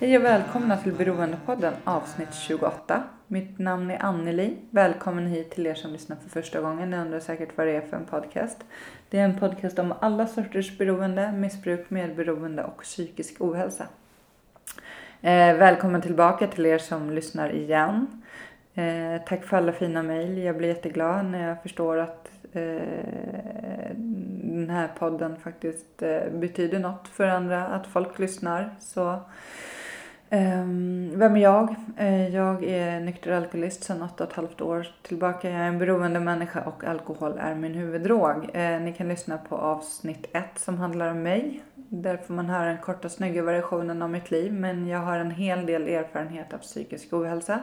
Hej och välkomna till Beroendepodden avsnitt 28. Mitt namn är Anneli. Välkommen hit till er som lyssnar för första gången. Ni undrar säkert vad det är för en podcast. Det är en podcast om alla sorters beroende, missbruk, medberoende och psykisk ohälsa. Eh, välkommen tillbaka till er som lyssnar igen. Eh, tack för alla fina mejl. Jag blir jätteglad när jag förstår att eh, den här podden faktiskt eh, betyder något för andra. Att folk lyssnar. Så Ehm, vem är jag? Eh, jag är nykter alkoholist sedan 8,5 år tillbaka. Jag är en beroende människa och alkohol är min huvuddrog. Eh, ni kan lyssna på avsnitt 1 som handlar om mig. Där får man höra den korta snygga versionen av mitt liv. Men jag har en hel del erfarenhet av psykisk ohälsa.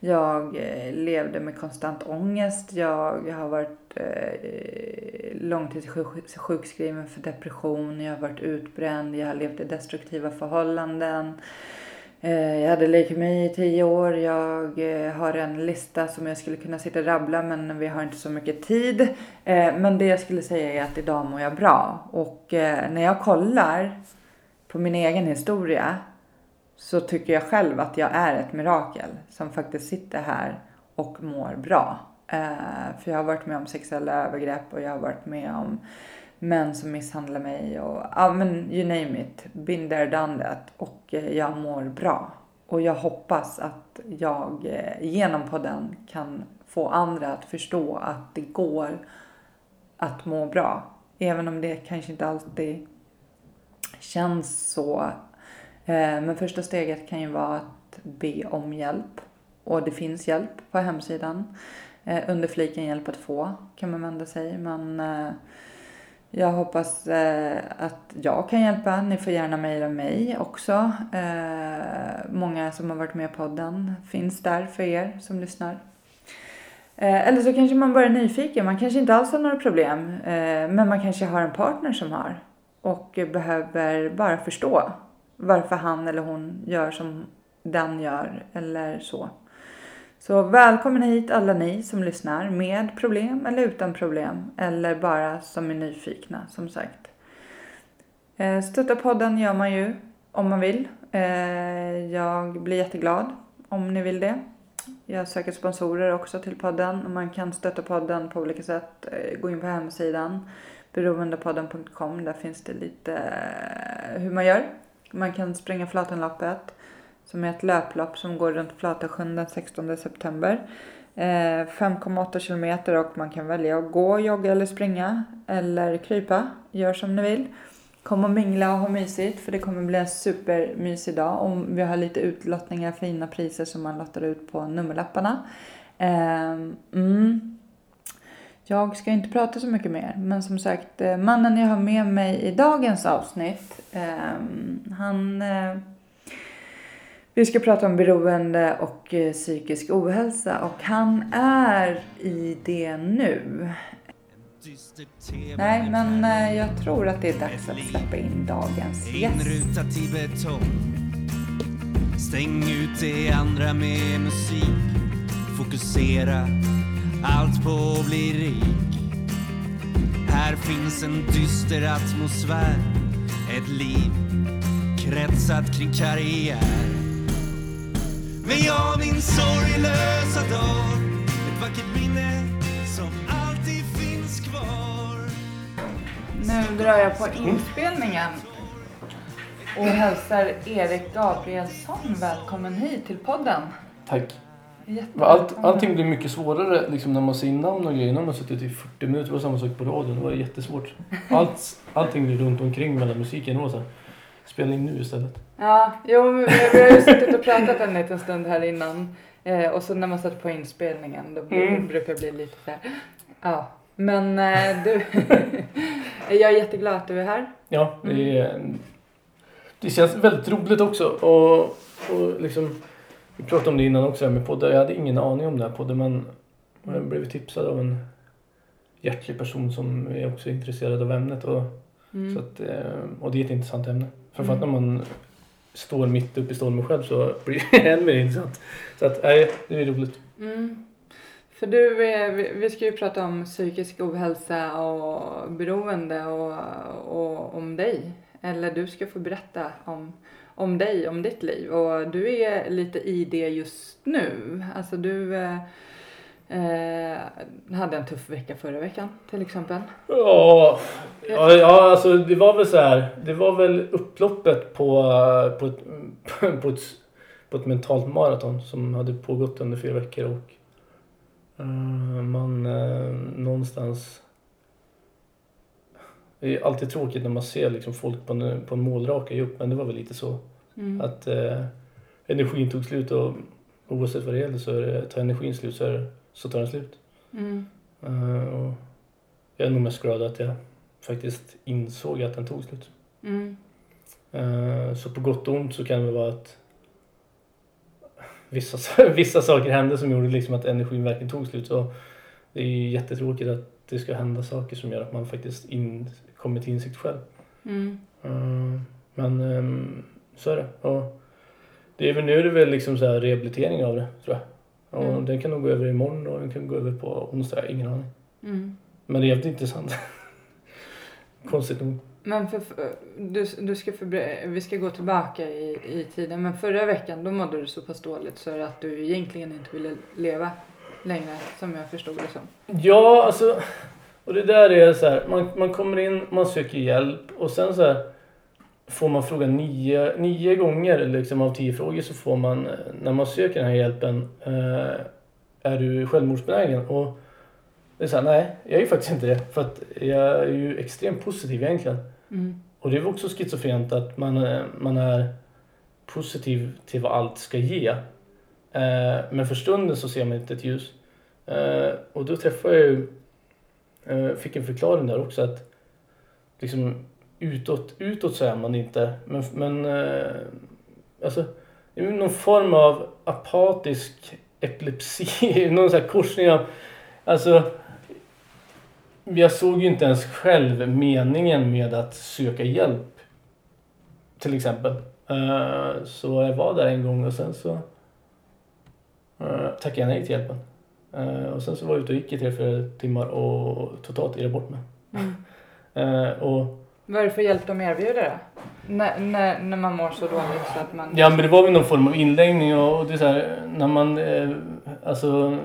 Jag eh, levde med konstant ångest. Jag har varit långtidssjukskriven för depression. Jag har varit utbränd. Jag har levt i destruktiva förhållanden. Eh, jag hade leukemi i tio år. Jag eh, har en lista som jag skulle kunna sitta och rabbla men vi har inte så mycket tid. Eh, men det jag skulle säga är att idag mår jag bra. Och när jag kollar på min egen historia så tycker jag själv att jag är ett mirakel som faktiskt sitter här och mår bra. För jag har varit med om sexuella övergrepp och jag har varit med om män som misshandlar mig och ja men you name it. Been there, done that. Och eh, jag mår bra. Och jag hoppas att jag eh, genom podden kan få andra att förstå att det går att må bra. Även om det kanske inte alltid känns så. Eh, men första steget kan ju vara att be om hjälp. Och det finns hjälp på hemsidan. Under fliken hjälp att få kan man vända sig. Men eh, jag hoppas eh, att jag kan hjälpa. Ni får gärna mejla mig också. Eh, många som har varit med i podden finns där för er som lyssnar. Eh, eller så kanske man bara är nyfiken. Man kanske inte alls har några problem. Eh, men man kanske har en partner som har. Och behöver bara förstå varför han eller hon gör som den gör. Eller så. Så välkommen hit alla ni som lyssnar med problem eller utan problem. Eller bara som är nyfikna som sagt. Eh, stötta podden gör man ju om man vill. Eh, jag blir jätteglad om ni vill det. Jag söker sponsorer också till podden. och Man kan stötta podden på olika sätt. Eh, gå in på hemsidan beroendepodden.com. Där finns det lite hur man gör. Man kan springa Flatenloppet som är ett löplopp som går runt Flatasjön den 16 september. Eh, 5,8 kilometer och man kan välja att gå, jogga eller springa eller krypa. Gör som ni vill. Kom och mingla och ha mysigt för det kommer bli en supermysig dag. Och vi har lite utlottningar, fina priser som man lottar ut på nummerlapparna. Ehm, mm. Jag ska inte prata så mycket mer, men som sagt, eh, mannen jag har med mig i dagens avsnitt, ehm, han... Eh, vi ska prata om beroende och eh, psykisk ohälsa och han är i det nu. Nej, men eh, jag tror att det är dags att släppa in dagens gäst. Stäng ut det andra med musik. Fokusera. Allt på att bli rik. Här finns en dyster atmosfär. Ett liv kretsat kring karriär Men jag min sorglösa dag Ett vackert minne som alltid finns kvar Nu drar jag på inspelningen och hälsar Erik Gabrielsson välkommen hit till podden. Tack. Allt, allting blir mycket svårare liksom, när man säger namn och grejer. När man har suttit i 40 minuter, det var samma sak på radion. Det var jättesvårt. Allt, allting blir runt omkring mellan musiken. Var så här, spela in nu istället. Ja, jo, vi vi har ju suttit och pratat en liten stund här innan. Eh, och så när man sätter på inspelningen då blir, Mm. brukar det bli lite så här. Ja, men eh, du. jag är jätteglad att du är här. Ja, det, är, det känns väldigt roligt också. Och, och liksom, vi pratade om det innan också här med poddar. Jag hade ingen aning om det här podden men jag blev tipsad av en hjärtlig person som är också intresserad av ämnet. Och, Mm. så att, eh, och det är ett intressant ämne. Framförallt Mm. när man står mitt uppe i stormen själv så blir det än mer intressant. Så att, nej, det är roligt. Mm. För du, eh, vi, vi ska ju prata om psykisk ohälsa och beroende och, och om dig. Eller du ska få berätta om, om dig, om ditt liv. Och du är lite i det just nu. Alltså du eh, hade en tuff vecka förra veckan till exempel. Ja, ja, ja alltså det var väl så här. Det var väl upploppet på, på, ett, på, ett, på ett mentalt maraton som hade pågått under fyra veckor och eh, man eh, någonstans det är alltid tråkigt när man ser liksom folk på en, på en målraka ge upp men det var väl lite så Mm. att eh, energin tog slut och oavsett vad det gäller så är det, tar energin slut så, är så tar den slut. Mm. Eh, och jag är nog mest glad att jag faktiskt insåg att den tog slut. Mm. Eh, så på gott och ont så kan det vara att vissa, vissa saker hände som gjorde liksom att energin verkligen tog slut. Så det är ju jättetråkigt att det ska hända saker som gör att man faktiskt in, kommer till insikt själv. Mm. Eh, men ehm, så är det. Och det är väl nu är det väl liksom så här rehabilitering av det tror jag. Och Mm. den kan nog gå över imorgon och den kan gå över på onsdag. Ingen aning. Mm. Men det är jävligt intressant. Konstigt nog. Men för, du, du ska förbre- vi ska gå tillbaka i, i tiden. Men förra veckan då mådde du så pass dåligt så att du egentligen inte ville leva längre som jag förstod det som. Ja, alltså. Och det där är så här. Man, man kommer in, man söker hjälp och sen så här. Får man fråga nio, nio gånger liksom av tio frågor så får man eh, när man söker den här hjälpen. Eh, är du självmordsbenägen? Och det är så här, nej, jag är faktiskt inte det. För att jag är ju extremt positiv egentligen. Mm. Och det är också schizofrent att man, eh, man är positiv till vad allt ska ge. Eh, men för stunden så ser man inte ett ljus. Eh, och då träffade jag ju, eh, fick en förklaring där också att liksom utåt, utåt så är man inte. Men, men eh, alltså, någon form av apatisk epilepsi, någon sån här korsning av, alltså jag såg ju inte ens själv meningen med att söka hjälp. Till exempel. Eh, Så jag var där en gång och sen så eh, tackade jag nej till hjälpen. Eh, Och sen så var jag ute och gick i tre, fyra timmar och totalt irrade bort mig. Mm. Och vad är det för hjälp de erbjuder då? När, när, när man mår så dåligt så att man... Ja men det var väl någon form av inläggning och, och det är så här, när man, eh, alltså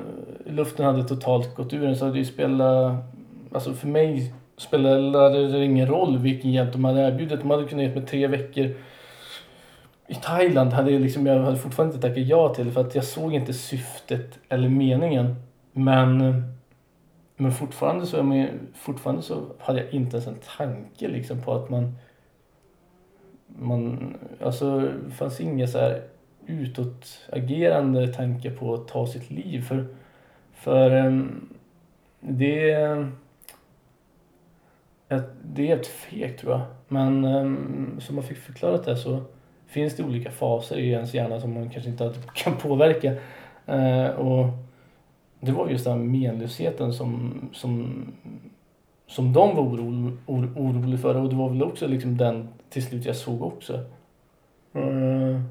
luften hade totalt gått ur en så hade det ju spelat, alltså för mig spelade det ingen roll vilken hjälp de hade erbjudit. De hade kunnat ge mig tre veckor i Thailand hade jag, liksom, jag hade fortfarande inte tackat ja till för att jag såg inte syftet eller meningen. Men, men fortfarande, så, är man ju- fortfarande så hade jag inte ens en tanke liksom, på att man man, alltså det fanns inga så här utåtagerande tankar på att ta sitt liv. För, för ehm, det, det är helt fegt tror jag. Men ehm, som man fick förklarat det så finns det olika faser i ens hjärna som man kanske inte alltid kan påverka. Eh, och det var just den här menlösheten som, som, som de var oro, oro, oroliga för och det var väl också liksom den till slut jag såg också. Uh,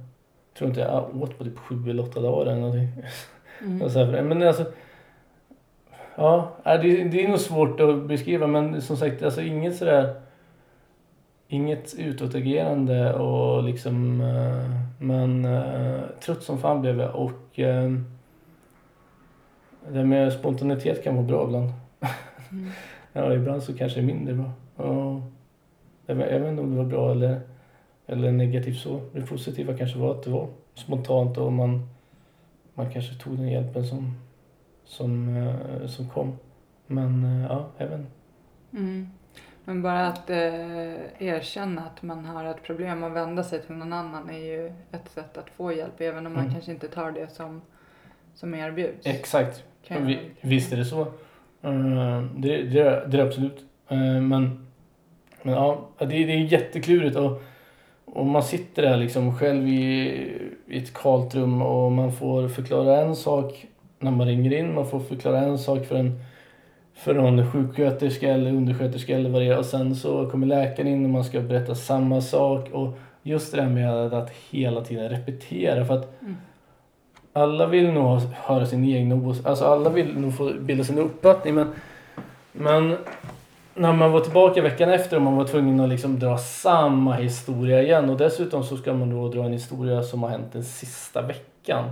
tror inte jag åt på typ sju eller åtta dagar eller någonting. Mm. Så här, Men alltså, ja, det, det är nog svårt att beskriva men som sagt, alltså inget sådär Inget utåtagerande och liksom eh, men uh, trött som fan blev jag och uh, det med spontanitet kan vara bra ibland. Mm. Ja, ibland så kanske det är mindre bra. Och jag, vet, jag vet inte om det var bra eller, eller negativt så. Det positiva kanske var att det var spontant och man man kanske tog den hjälpen som, som, eh, som kom. Men eh, ja, jag vet inte. Mm. Men bara att eh, erkänna att man har ett problem och vända sig till någon annan är ju ett sätt att få hjälp även om man Mm. kanske inte tar det som, som erbjuds. Exakt. Kan Vi, visst är det så. Eh, det, det, är- det är absolut. Eh, men, men ja, det, det är jätteklurigt och, och man sitter där liksom själv i, i ett kalt rum och man får förklara en sak när man ringer in. Man får förklara en sak för en för någon sjuksköterska eller undersköterska eller vad det är och sen så kommer läkaren in och man ska berätta samma sak och just det där med att hela tiden repetera för att Mm alla vill nog höra sin egen alltså alla vill nog få bilda sin uppfattning men, men när man var tillbaka veckan efter och man var tvungen att liksom dra samma historia igen och dessutom så ska man då dra en historia som har hänt den sista veckan.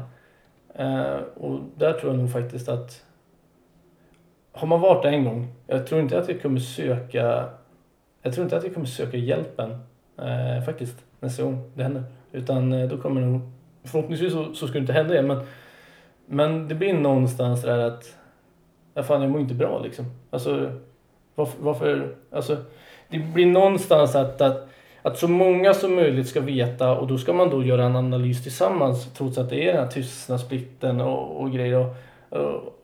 Eh, och där tror jag nog faktiskt att har man varit där en gång, jag tror inte att jag kommer söka jag tror inte att jag kommer söka hjälpen eh, faktiskt nästa gång det händer. Utan eh, då kommer nog Förhoppningsvis så, så ska det inte hända igen men, men det blir någonstans där att ja, fan jag mår inte bra liksom. Alltså varför, varför alltså det blir någonstans att, att, att så många som möjligt ska veta och då ska man då göra en analys tillsammans trots att det är den här tystnadsplikten och, och grejer och,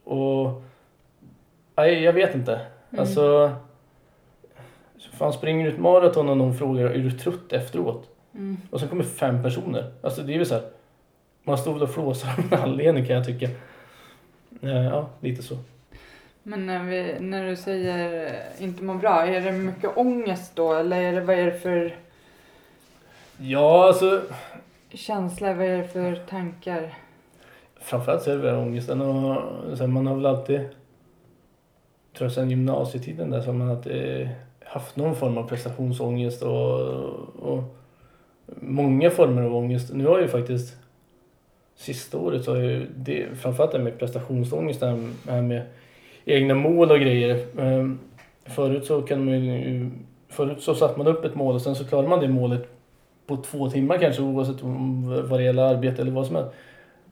och, och nej, jag vet inte. Mm. Alltså så fan springer du ett maraton och någon frågar är du trött efteråt? Mm. Och så kommer fem personer. Alltså det är väl så här. Man står väl och flåsar av en anledning kan jag tycka. Eh, Ja, lite så. Men när, vi, när du säger inte må bra, är det mycket ångest då eller är det, vad är det för Ja, alltså känsla, vad är det för tankar? framförallt så är det väl ångesten och här, man har väl alltid tror jag sedan gymnasietiden där så har man alltid haft någon form av prestationsångest och, och många former av ångest. Nu har jag ju faktiskt sista året så har jag ju det, framförallt det med prestationsångest, det här här med egna mål och grejer. Ehm, Förut så kan man ju, förut så satte man upp ett mål och sen så klarade man det målet på två timmar kanske oavsett vad det gäller arbete eller vad som helst.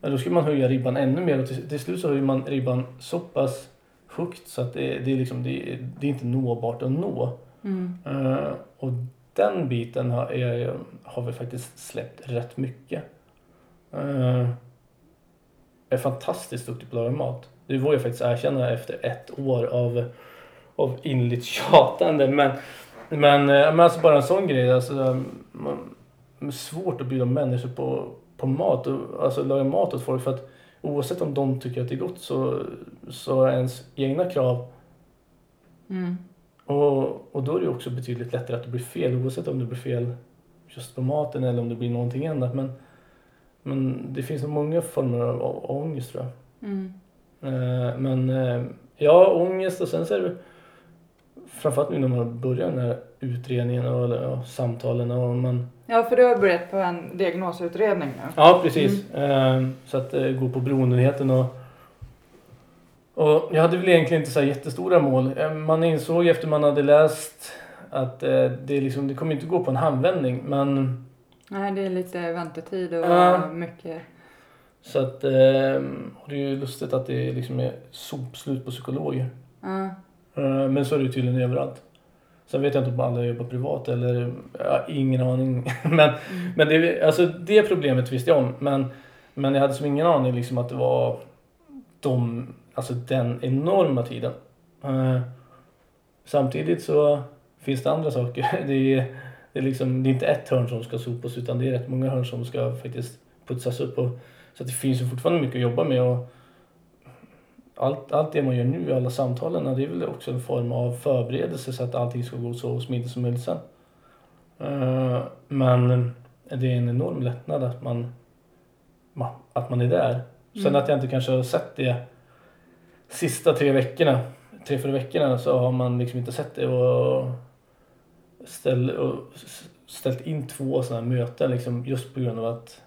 Men då ska man höja ribban ännu mer och till, till slut så höjer man ribban så pass högt så att det, det, är, liksom, det, det är inte nåbart att nå. Mm. Eh, och den biten har, är, har vi faktiskt släppt rätt mycket. Eh, är fantastiskt duktig på att laga mat. Det vågar jag faktiskt erkänna efter ett år av, av inligt tjatande. Men, men, eh, men alltså bara en sån grej. Alltså, man, svårt att bjuda människor på, på mat. Och, alltså laga mat åt folk. För att oavsett om de tycker att det är gott så, så är ens egna krav Mm. och, och då är det också betydligt lättare att det blir fel oavsett om det blir fel just på maten eller om det blir någonting annat. Men, men det finns nog många former av, av ångest tror jag. Mm. Eh, men eh, ja, ångest och sen så är det framförallt nu när man börjar den här utredningen och eller, ja, samtalen och man Ja, för du har börjat på en diagnosutredning nu. Ja, precis. Eh, så att eh, gå på beroendenheten och och jag hade väl egentligen inte så jättestora mål. Man insåg efter man hade läst att det, liksom, det kommer inte gå på en handvändning. Men Nej, det är lite väntetid och Ja. mycket. så att eh, och det är ju lustigt att det liksom är sopslut på psykologer. Ja. Eh, men så är det ju tydligen överallt. Sen vet jag inte om alla jobbar privat eller har ingen aning. men Mm. Men det, alltså det problemet visste jag om. Men, men jag hade som ingen aning liksom att det var de, alltså den enorma tiden. Eh, samtidigt så finns det andra saker. Det är, det, är liksom, det är inte ett hörn som ska sopas utan det är rätt många hörn som ska faktiskt putsas upp. Och, så att det finns ju fortfarande mycket att jobba med. Och allt, allt det man gör nu, alla samtalen, det är väl också en form av förberedelse så att allting ska gå så smidigt som möjligt sen. Eh, men det är en enorm lättnad att man, ma- att man är där. Sen Mm. att jag inte kanske har sett det sista tre veckorna, tre, fyra veckorna så har man liksom inte sett det och, ställ, ställt in två sådana här möten liksom just på grund av att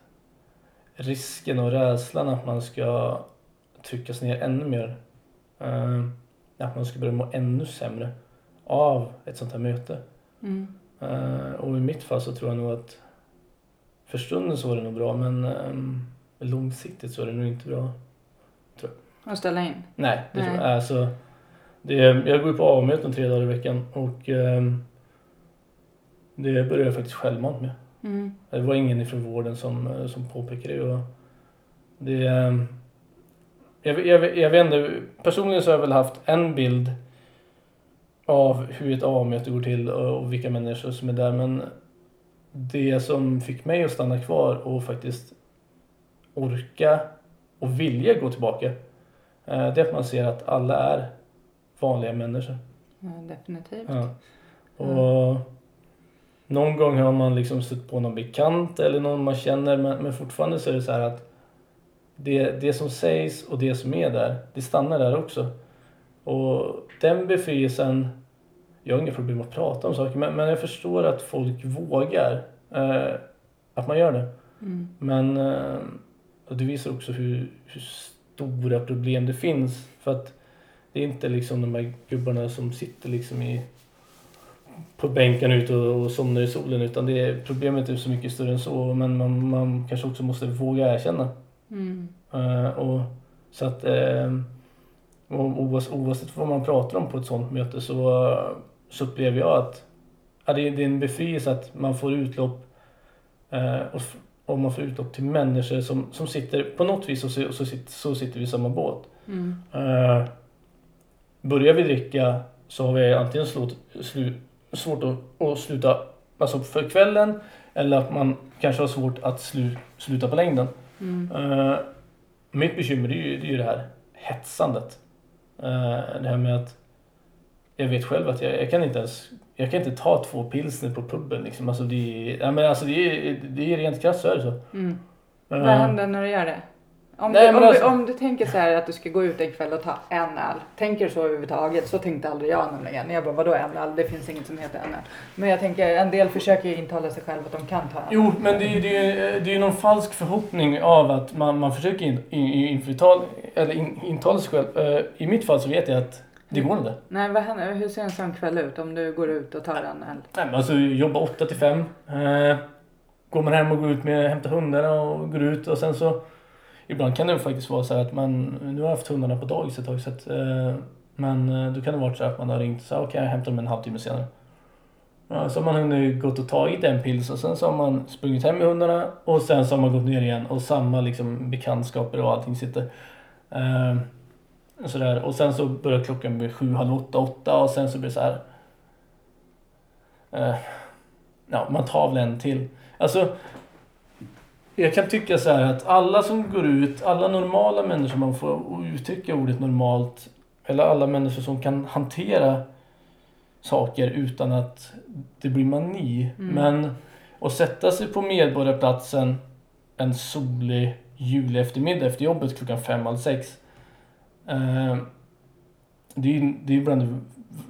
risken och rädslan att man ska tryckas ner ännu mer. eh, att man ska börja må ännu sämre av ett sånt här möte. Mm. Eh, och i mitt fall så tror jag nog att för stunden så var det nog bra men ehm, långsiktigt så är det nog inte bra. Och ställa in. Nej, det Nej. tror jag. Alltså, det, jag går på A-möten tre dagar i veckan och ehm, det började jag faktiskt självmant med. Mm. Det var ingen ifrån vården som, eh, som påpekade det. Och det ehm, jag, jag, jag vet inte, personligen så har jag väl haft en bild av hur ett A-möte går till och, vilka människor som är där. Men det som fick mig att stanna kvar och faktiskt orka och vilja gå tillbaka. eh, Det är att man ser att alla är vanliga människor. Ja, definitivt. Ja. Och någon gång har man liksom stött på någon bekant eller någon man känner men, men fortfarande så är det så här att det, det som sägs och det som är där, det stannar där också. Och den befrielsen, jag har inga problem att prata om saker men, men jag förstår att folk vågar. Eh, att man gör det. Mm. Men eh, det visar också hur, hur stora problem det finns. För att det är inte liksom de här gubbarna som sitter liksom i, på bänken ute och, och somnar i solen utan det är, problemet är så mycket större än så. Men man, man kanske också måste våga erkänna. Mm. Eh, och, så att eh, och oavsett, vad man pratar om på ett sånt möte så, så upplever jag att ja, det, är, det är en befrielse att man får utlopp eh, och, och man får utlopp till människor som, som sitter på något vis så, så, sitter, så sitter vi i samma båt. Mm. Börjar vi dricka så har vi antingen slåt, slu, svårt att, att sluta alltså för kvällen eller att man kanske har svårt att slu, sluta på längden. Mm. Eh, mitt bekymmer är, ju, det är ju det här hetsandet. Eh, det här med att jag vet själv att jag, jag kan inte ens jag kan inte ta två pilsner på puben liksom. Alltså det är, ja, men alltså det är, det är rent krasst så är det så. Mm. Eh, Vad händer när du gör det? Om, Nej, du, om, alltså- du, om du tänker så här att du ska gå ut en kväll och ta en öl. Tänker du så överhuvudtaget? Så tänkte aldrig jag nämligen. Jag bara vadå en öl? Det finns inget som heter en öl. Men jag tänker en del försöker ju intala sig själv att de kan ta en. Jo, men det är ju det är, det är någon falsk förhoppning av att man, man försöker in, in, införtal, eller in, intala sig själv. Eh, I mitt fall så vet jag att det går inte. Nej, vad händer? Hur ser en sån kväll ut om du går ut och tar en öl? Nej, men alltså jobba 8 till 5. Eh, går man hem och går ut med hämtar hundarna och går ut och sen så Ibland kan det faktiskt vara så här att man, nu har jag haft hundarna på dagis ett tag så att, eh, men eh, då kan det vara så att man har ringt så sagt okej jag hämtar dem en halvtimme senare. Ja, så har man hunnit gått och tagit en pils och sen så har man sprungit hem med hundarna och sen så har man gått ner igen och samma liksom bekantskaper och allting sitter. Eh, sådär. Och sen så börjar klockan bli sju, halv åtta, åtta och sen så blir det så här. Eh, ja, man tar väl en till. Alltså, jag kan tycka så här att alla som går ut, alla normala människor, man får uttrycka ordet normalt, eller alla människor som kan hantera saker utan att det blir mani. Mm. Men att sätta sig på Medborgarplatsen en solig juli eftermiddag efter jobbet klockan fem eller sex. Eh, det är ju det är bland det,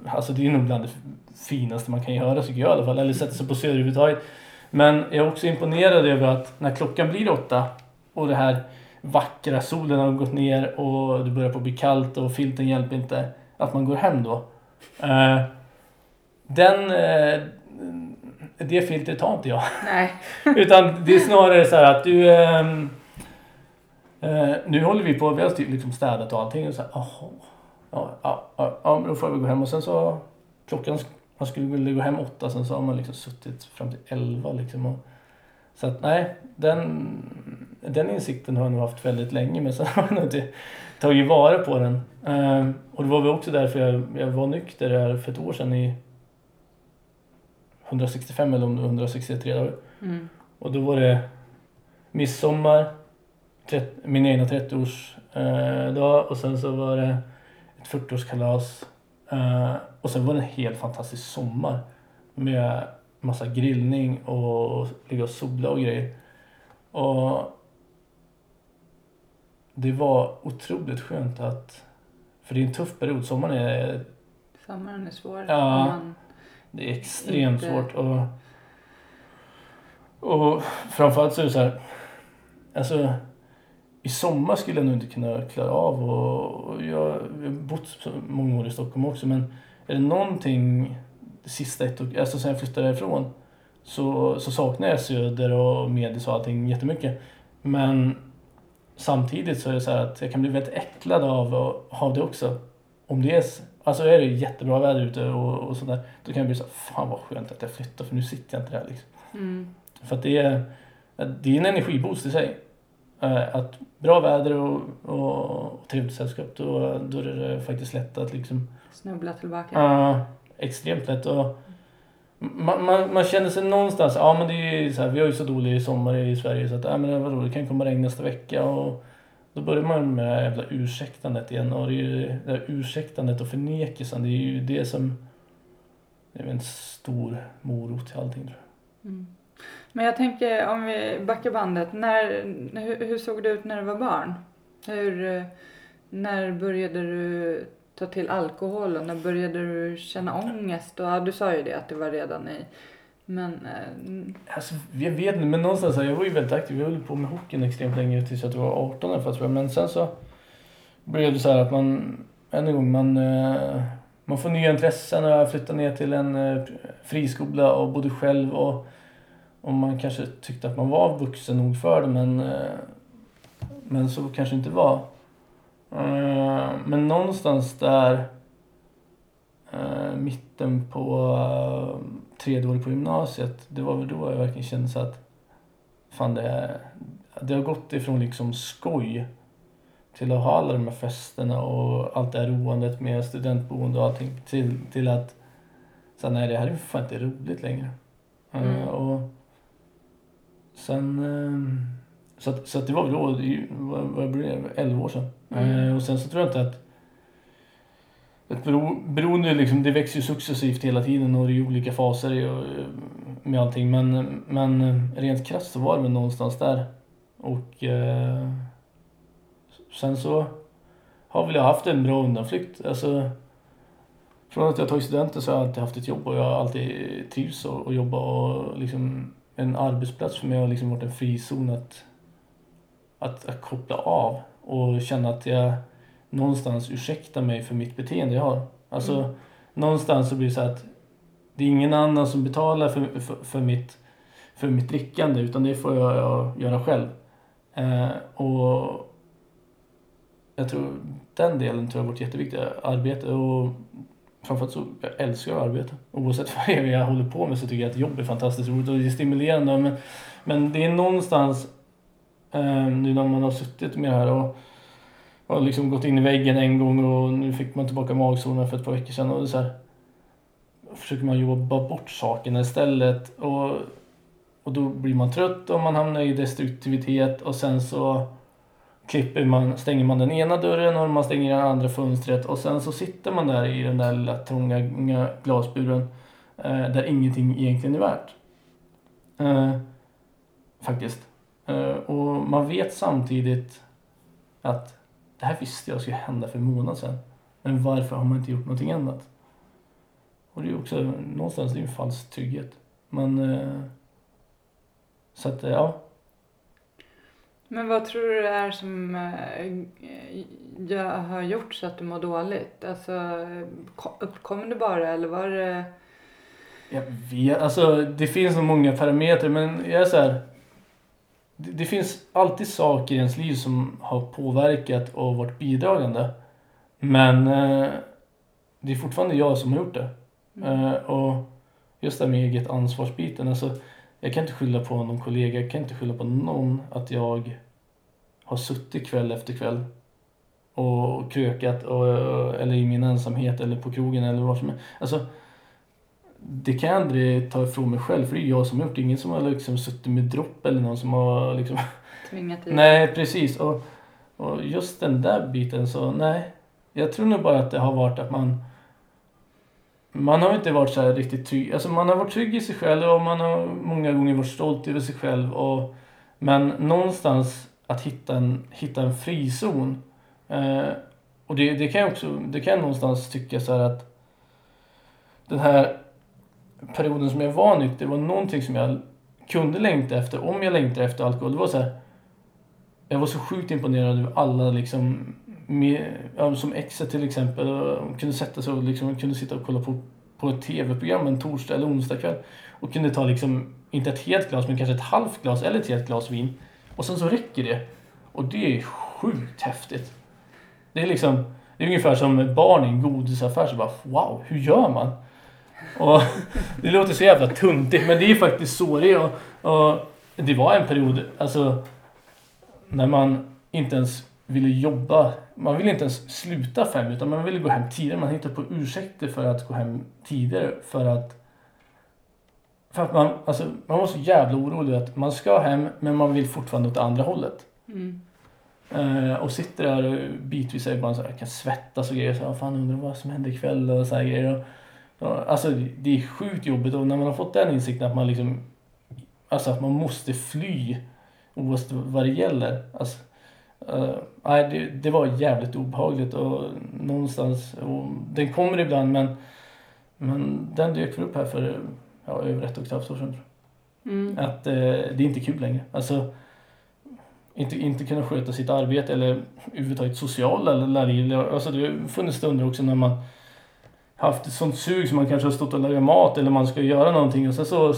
alltså det är nog bland det finaste man kan göra tycker jag i alla fall. Eller sätta sig på Söder överhuvudtaget. Men jag är också imponerad över att när klockan blir åtta och det här vackra solen har gått ner och det börjar på bli kallt och filten hjälper inte. Att man går hem då. Eh, den... Eh, det filtret tar inte jag. Nej. Utan det är snarare så här att du... ehm, eh, nu håller vi på, vi har liksom städat och allting och så här, jaha. Ja, ja, ja, men då får väl gå hem och sen så klockan, man skulle väl gå hem åtta sen så har man liksom suttit fram till elva liksom. Och, så att nej, den, den insikten har jag nog haft väldigt länge men sen har jag nog inte tagit vara på den. Eh, och det var väl också därför jag, jag var nykter här för ett år sedan i 165 eller om det var 163 dagar. Mm. Och då var det midsommar, min egna 30-års eh, och sen så var det ett 40-årskalas. Eh, och sen var det en helt fantastisk sommar med massa grillning och ligga och sola och grejer. Och det var otroligt skönt att, för det är en tuff period, sommaren är Sommaren är svår. Ja. det är extremt Inte- svårt. Och, och framförallt så är det så här. Alltså, I sommar skulle jag nog inte kunna klara av och, och jag, har bott många år i Stockholm också men är det någonting det sista ett år, alltså sen jag flyttade därifrån så, så saknar jag Söder och Medis och allting jättemycket. Men samtidigt så är det så här att jag kan bli väldigt äcklad av, av det också. Om det är, alltså är det jättebra väder ute och, och sådär, då kan jag bli så här, fan vad skönt att jag flyttar för nu sitter jag inte där liksom. Mm. För att det är, det är en energiboost i sig. Eh, Att bra väder och, och, och trevligt sällskap, då, då är det faktiskt lätt att liksom Snubbla tillbaka. Ja, extremt lätt. Och man, man, man känner sig någonstans, ja men det är så här, vi har ju så dålig sommar i Sverige så att, ja men vadå, det kan komma regn nästa vecka och då börjar man med det här jävla ursäktandet igen och det ju det här ursäktandet och förnekelsen, det är ju det som det är en stor morot till allting tror jag. Mm. Men jag tänker om vi backar bandet. När, hur, hur såg det ut när du var barn? Hur, eh, när började du ta till alkohol och när började du känna ångest? Och, ja, du sa ju det att det var redan i... Men... Eh, Alltså, jag vet inte, men någonstans, jag var ju väldigt aktiv. Jag höll på med hockeyn extremt länge tills jag var 18 ungefär tror jag. Men sen så blev det så här att man, än en gång, man, eh, man får nya intressen och jag flyttade ner till en eh, friskola och bodde själv och, och man kanske tyckte att man var vuxen nog för det men, eh, men så kanske inte var. Eh, Men någonstans där eh, mitten på tredje året på gymnasiet, det var väl då jag verkligen kände så att fan det, är- det har gått ifrån liksom skoj till att ha alla de här festerna och allt det här roandet med studentboende och allting till, till att så nej det här är fan inte roligt längre. Mm. och sen eh, så, att, så att det var väl då, vad, vad blir det, 11 år sedan. Mm. Eh, och sen så tror jag inte att ett bero, beroende liksom, det växer ju successivt hela tiden och det är olika faser och, med allting. Men, men rent krasst så var det väl någonstans där. Och eh, sen så har väl jag haft en bra undanflykt. Alltså, från att jag tagit studenten så har jag alltid haft ett jobb och jag har alltid trivs och, och jobba och liksom en arbetsplats för mig har liksom varit en frizon att, att, att koppla av och känna att jag någonstans ursäktar mig för mitt beteende jag har. Alltså Mm. någonstans så blir det så att det är ingen annan som betalar för, för, för, mitt, för mitt drickande utan det får jag, jag göra själv. Eh, och jag tror den delen tror jag har varit jätteviktig. Arbete och framförallt så jag älskar jag att arbeta. Oavsett vad jag håller på med så tycker jag att jobb är fantastiskt roligt och det är stimulerande. Men, men det är någonstans eh, nu när man har suttit med det här och, och liksom gått in i väggen en gång och nu fick man tillbaka magsåren för ett par veckor sedan och det är så här, försöker man jobba bort sakerna istället och, och då blir man trött och man hamnar i destruktivitet och sen så klipper man, stänger man den ena dörren och man stänger det andra fönstret och sen så sitter man där i den där lilla trånga glasburen eh, där ingenting egentligen är värt. Eh, faktiskt. Eh, och man vet samtidigt att det här visste jag skulle hända för en månad sedan. Men varför har man inte gjort någonting annat? Och det är ju också någonstans det är en falsk trygghet. Men eh, så att eh, ja, men vad tror du det är som eh, jag har gjort så att du mår dåligt? Alltså, ko- uppkom det bara eller var det... Jag vet, alltså det finns nog många parametrar men jag är så här. Det, det finns alltid saker i ens liv som har påverkat och varit bidragande. Men eh, det är fortfarande jag som har gjort det. Eh, och just det här med eget ansvarsbiten. Alltså, jag kan inte skylla på någon kollega, jag kan inte skylla på någon att jag har suttit kväll efter kväll och krökat och, eller i min ensamhet eller på krogen eller vad som helst. Alltså, det kan jag aldrig ta ifrån mig själv för det är jag som har gjort det. Ingen som har liksom suttit med dropp eller någon som har liksom Tvingat i Nej, precis. Och, och just den där biten så, nej. Jag tror nog bara att det har varit att man man har inte varit så här riktigt trygg. Alltså man har varit trygg i sig själv och man har många gånger varit stolt över sig själv. Och, men någonstans att hitta en, hitta en frizon. Eh, och det, det kan jag också, det kan jag någonstans tycka så här att den här perioden som jag var nykter var någonting som jag kunde längta efter, om jag längtade efter alkohol. Det var så här, jag var så sjukt imponerad över alla liksom, med, som exet till exempel, kunde sätta sig och liksom, kunde sitta och kolla på, på ett tv-program en torsdag eller onsdag kväll och kunde ta liksom, inte ett helt glas men kanske ett halvt glas eller ett helt glas vin och sen så räcker det. Och det är sjukt häftigt. Det är liksom, det är ungefär som barn i en godisaffär så bara wow, hur gör man? Och det låter så jävla tuntigt men det är faktiskt så det är. Och, och det var en period, alltså när man inte ens ville jobba. Man ville inte ens sluta fem utan man ville gå hem tidigare. Man hittade på ursäkter för att gå hem tidigare för att för att man, alltså, man var så jävla orolig att man ska hem men man vill fortfarande åt andra hållet. Mm. Eh, och sitter där och bitvis är bara så här, kan svettas och grejer. Så, här, fan undrar vad som händer ikväll och så här grejer. Och, alltså det är sjukt jobbigt och när man har fått den insikten att man liksom Alltså att man måste fly oavsett vad det gäller. Alltså, uh, nej, det, det var jävligt obehagligt och någonstans, och den kommer ibland men, men den dök upp här för ja, över ett och ett halvt år sedan. Mm. Att uh, det är inte kul längre. Alltså, inte, inte kunna sköta sitt arbete eller överhuvudtaget sociala liv. Alltså det har funnits stunder också när man haft ett sånt sug som man kanske har stått och lagat mat eller man ska göra någonting och sen så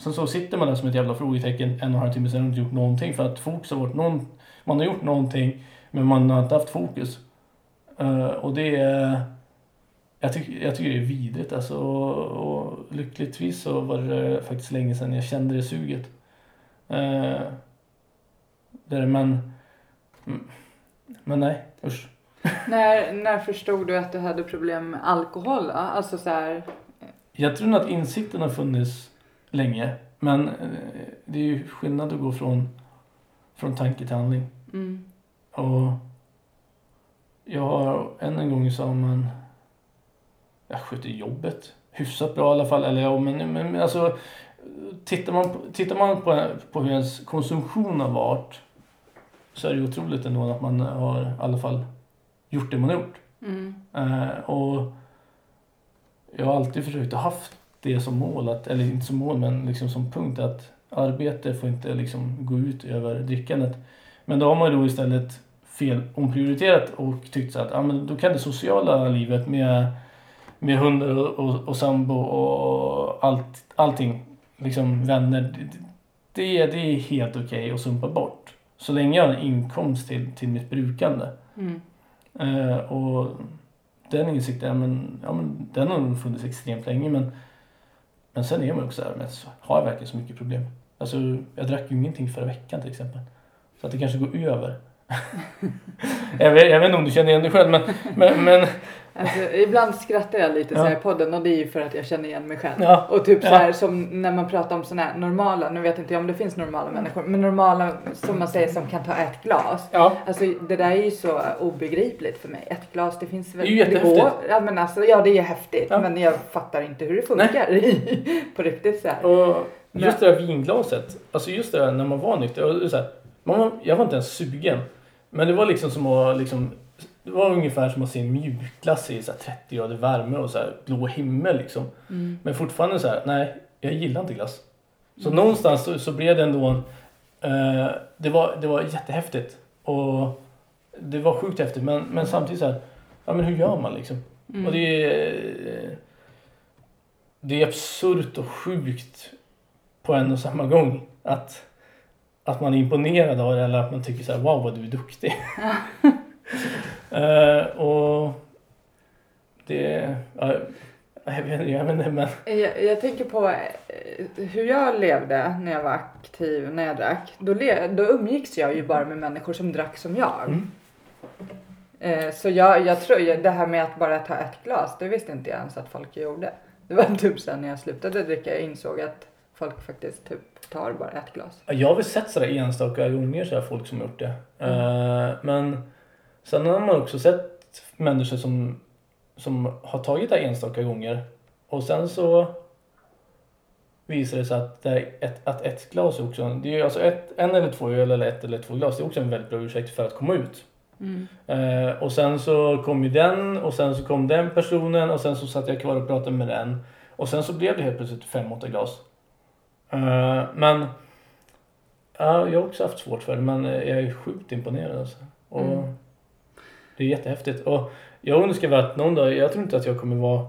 Sen så sitter man där som ett jävla frågetecken en och en halv timme sedan och inte gjort någonting för att fokus har varit någon, man har gjort någonting men man har inte haft fokus. Uh, och det är, jag, tycker, jag tycker det är vidrigt alltså och, och lyckligtvis så var det faktiskt länge sedan jag kände det suget. Uh, där, men, men nej, usch. När, när förstod du att du hade problem med alkohol? Alltså så här... Jag tror nog att insikten har funnits länge. Men eh, det är ju skillnad att gå från, från tanke till handling. Mm. Och jag har än en gång sa man jag sköter jobbet hyfsat bra i alla fall. Eller ja, men, men alltså tittar man, tittar man på, på hur ens konsumtion har varit så är det otroligt ändå att man har i alla fall gjort det man har gjort. Mm. Eh, och jag har alltid försökt att haft det som mål, att, eller inte som mål men liksom som punkt att arbete får inte liksom gå ut över drickandet. Men då har man då istället fel omprioriterat och tyckt så att ja, men då kan det sociala livet med, med hundar och, och, och sambo och allt, allting, liksom vänner, det, det är helt okej okay att sumpa bort. Så länge jag har en inkomst till, till mitt brukande. Mm. Eh, och den insikten, men, ja, men, den har nog funnits extremt länge men men sen är man ju också såhär, men har jag verkligen så mycket problem? Alltså, jag drack ju ingenting förra veckan till exempel. Så att det kanske går över. jag, vet, jag vet inte om du känner igen dig själv men, men, men Alltså, ibland skrattar jag lite Ja. så här i podden och det är ju för att jag känner igen mig själv. Ja. Och typ så Ja. här som när man pratar om såna här normala, nu vet inte jag om det finns normala människor, men normala som man säger som kan ta ett glas. ja, Alltså det där är ju så obegripligt för mig. Ett glas, det finns väl... Det är ju jättehäftigt. går. Ja men alltså, ja det är häftigt. Ja. Men jag fattar inte hur det funkar på riktigt så här. och just det där vinglaset, alltså just det där när man var nykter, och så här, man jag var inte ens sugen. Men det var liksom som att liksom, det var ungefär som att se en mjukglass i så här 30 grader värme och så här blå himmel liksom. Mm. Men fortfarande så här, nej, jag gillar inte glass. Så någonstans så, så blev det ändå en, eh, det, var, det var jättehäftigt. Och det var sjukt häftigt men, men samtidigt så här, ja men hur gör man liksom? Mm. Och det är, det är absurt och sjukt på en och samma gång. Att, att man är imponerad av det eller att man tycker så här, wow vad du är duktig. Eh, och det, ja, jag vet inte, jag vet inte men Jag, jag tänker på eh, hur jag levde när jag var aktiv, när jag drack. Då, le, då umgicks jag ju bara med människor som drack som jag. Mm. Eh, så jag, jag tror det här med att bara ta ett glas, det visste inte jag ens att folk gjorde. Det var typ sen när jag slutade dricka jag insåg att folk faktiskt typ tar bara ett glas. Jag har väl sett sådär enstaka gånger så här folk som har gjort det. Eh, men sen har man också sett människor som, som har tagit det enstaka gånger och sen så visar det sig att, det ett, att ett glas också, det är alltså ett, en eller två öl eller ett eller två glas, det är också en väldigt bra ursäkt för att komma ut. Eh, och sen så kom ju den och sen så kom den personen och sen så satt jag kvar och pratade med den. Och sen så blev det helt plötsligt fem, åtta glas. Eh, men ja, jag har också haft svårt för det men eh, jag är sjukt imponerad alltså. Och Mm. Det är jättehäftigt. Och jag önskar väl att någon dag, jag tror inte att jag kommer vara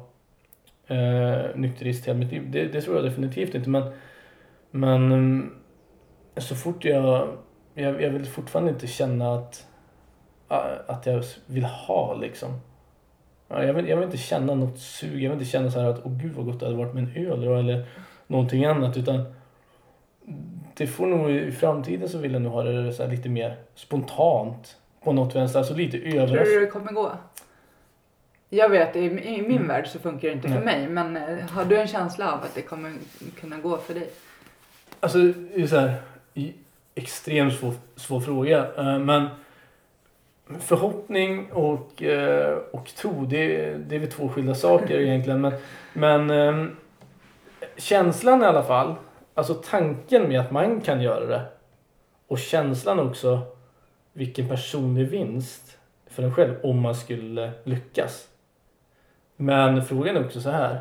eh, nykterist hela mitt liv. Det, det tror jag definitivt inte men men mm, så fort jag jag, jag vill fortfarande inte känna att, att jag vill ha liksom. Ja, Jag vill, jag vill inte känna något sug. Jag vill inte känna så här att åh gud vad gott det hade varit med en öl eller någonting annat. Utan det får nog i framtiden så vill jag nog ha det så lite mer spontant på något vänster. Alltså lite Tror du överraskande. det kommer gå? Jag vet, i, i min Mm. värld så funkar det inte för mig. Men eh, har du en känsla av att det kommer kunna gå för dig? Alltså det är så här, extremt svår, svår fråga. Eh, Men förhoppning och, eh, och tro, det, det är väl två skilda saker egentligen. Men, men eh, känslan i alla fall, alltså tanken med att man kan göra det och känslan också vilken personlig vinst för en själv om man skulle lyckas. Men frågan är också så här.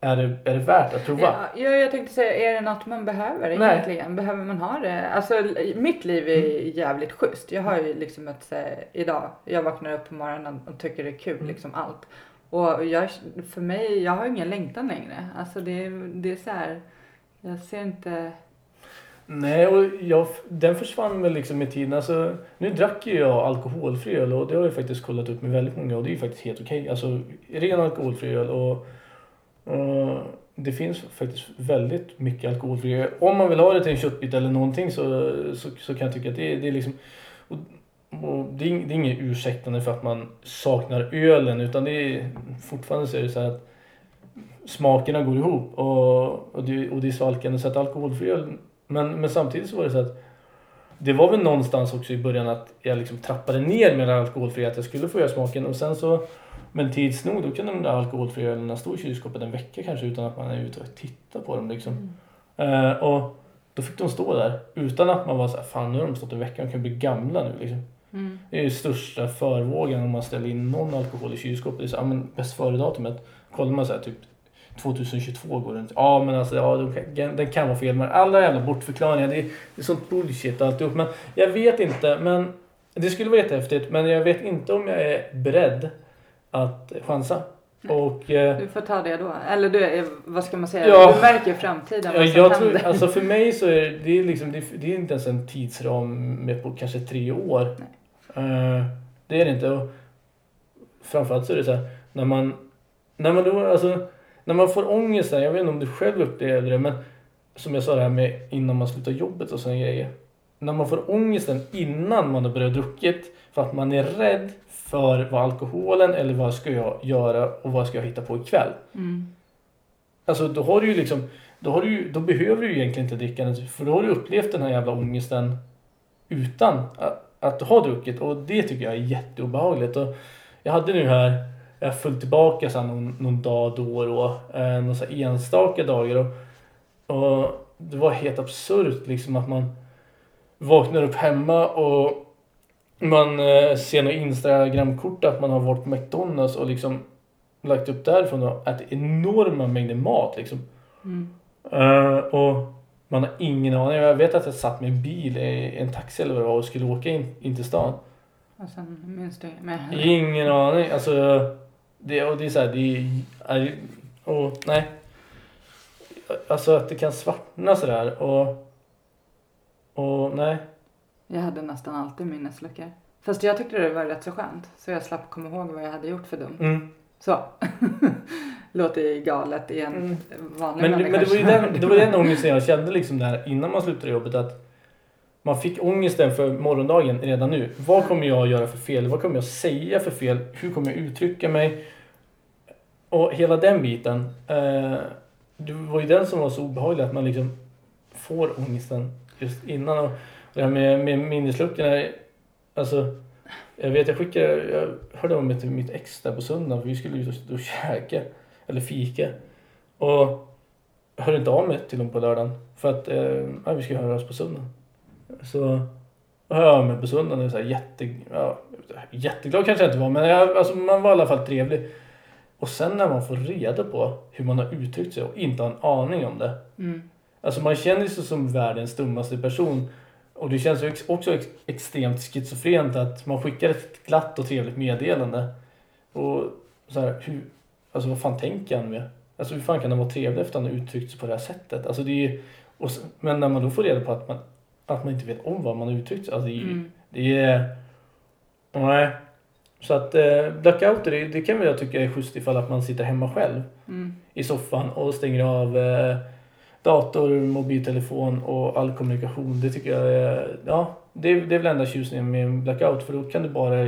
Är det, är det värt att prova? Ja, ja, jag tänkte säga, är det något man behöver Nej. egentligen? Behöver man ha det? Alltså mitt liv är Mm. jävligt schysst. Jag har ju liksom ett, här, idag, jag vaknar upp på morgonen och tycker det är kul Mm. liksom allt. Och jag, för mig, jag har ingen längtan längre. Alltså det, det är så här, jag ser inte... Nej, och jag, den försvann väl liksom med tiden. Alltså, nu drack ju jag alkoholfri öl och det har jag faktiskt kollat upp med väldigt många och det är ju faktiskt helt okej. Alltså ren alkoholfri öl och, och det finns faktiskt väldigt mycket alkoholfri öl. Om man vill ha det till en köttbit eller någonting så, så, så kan jag tycka att det, det är liksom och, och det, är, det är inget ursäktande för att man saknar ölen utan det är fortfarande så är det så att smakerna går ihop och, och, det, och det är svalkande så att alkoholfri öl men, men samtidigt så var det så att det var väl någonstans också i början att jag liksom trappade ner med den alkoholfria, att jag skulle få göra smaken och sen så men tids nog då kunde de där alkoholfria ölen stå i kylskåpet en vecka kanske utan att man är ute och tittar på dem liksom. Eh, och då fick de stå där utan att man var så här, fan nu har de stått en vecka, de kan bli gamla nu liksom. Mm. Det är ju största förvågen om man ställer in någon alkohol i kylskåpet. Det är så, ja, men bäst före-datumet. Kollar man så här typ 2022 går den. Ja men alltså ja, de kan, den kan vara fel. Men alla jävla bortförklaringar. Det är, det är sånt bullshit alltihop. Men jag vet inte. Men det skulle vara jättehäftigt. Men jag vet inte om jag är beredd att chansa. Och eh, Du får ta det då. Eller du, är- vad ska man säga? Ja. Du märker i framtiden Ja, jag händer. tror, alltså för mig så är det, liksom, det, är, det är inte ens en tidsram med på kanske tre år. Eh, det är det inte. Och framförallt så är det så här, när man, när man då, alltså, när man får ångest, jag vet inte om du själv upplever det, men som jag sa det här med innan man slutar jobbet och sådana grejer. När man får ångesten innan man har börjat druckit för att man är rädd för vad alkoholen eller vad ska jag göra och vad ska jag hitta på ikväll. Mm. Alltså då har du ju liksom, då, har du då behöver du ju egentligen inte dricka för då har du upplevt den här jävla ångesten utan att, att ha druckit och det tycker jag är jätteobehagligt. Och jag hade nu här, jag har följt tillbaka så någon, någon dag då och då, eh, några enstaka dagar och, och det var helt absurt liksom att man vaknar upp hemma och man eh, ser något Instagramkort att man har varit på McDonalds och liksom lagt upp därifrån och ätit enorma mängder mat liksom. Mm. Eh, och man har ingen aning. Jag vet att jag satt med en bil i en taxi eller vad det var och skulle åka in, in till stan. Och sen minns du med. Ingen aning. Alltså, det, och det är så här, det är, och nej. Alltså att det kan svartna sådär och, och nej. Jag hade nästan alltid minnesluckor. Fast jag tyckte det var rätt så skönt. Så jag slapp komma ihåg vad jag hade gjort för dumt. Mm. Så. Låter ju galet i en Mm. vanlig Men, men det var ju den, det var den ångesten jag kände liksom där innan man slutade jobbet att man fick ångesten för morgondagen redan nu. Vad kommer jag göra för fel? Vad kommer jag säga för fel? Hur kommer jag uttrycka mig? Och hela den biten. Eh, det var ju den som var så obehaglig att man liksom får ångesten just innan. Och det här med, med minnesluckorna. Alltså, jag vet jag skickade, jag hörde om det till mitt ex där på söndagen för vi skulle ut och, och käka. Eller fika. Och hörde inte av mig till dem på lördagen. För att eh, vi ska höra oss på söndagen. Så hör jag av mig på söndagen och är så här jätte, ja, jätteglad kanske jag inte var. Men jag, alltså, man var i alla fall trevlig. Och sen när man får reda på hur man har uttryckt sig och inte har en aning om det. Mm. Alltså man känner sig som världens dummaste person. Och det känns också ex- extremt schizofrent att man skickar ett glatt och trevligt meddelande. Och så här, hur, alltså vad fan tänker han med? Alltså hur fan kan han vara trevlig efter att han har uttryckt sig på det här sättet? Alltså det är, och, s- men när man då får reda på att man att man inte vet om vad man har uttryckt. Alltså, det är ju- Mm. det är... Nej. Så att eh, blackouter, det, det kan väl jag tycka är schysst ifall att man sitter hemma själv Mm. i soffan och stänger av eh, dator, mobiltelefon och all kommunikation. Det tycker jag är, ja, det, det är väl enda tjusningen med en blackout för då kan du bara,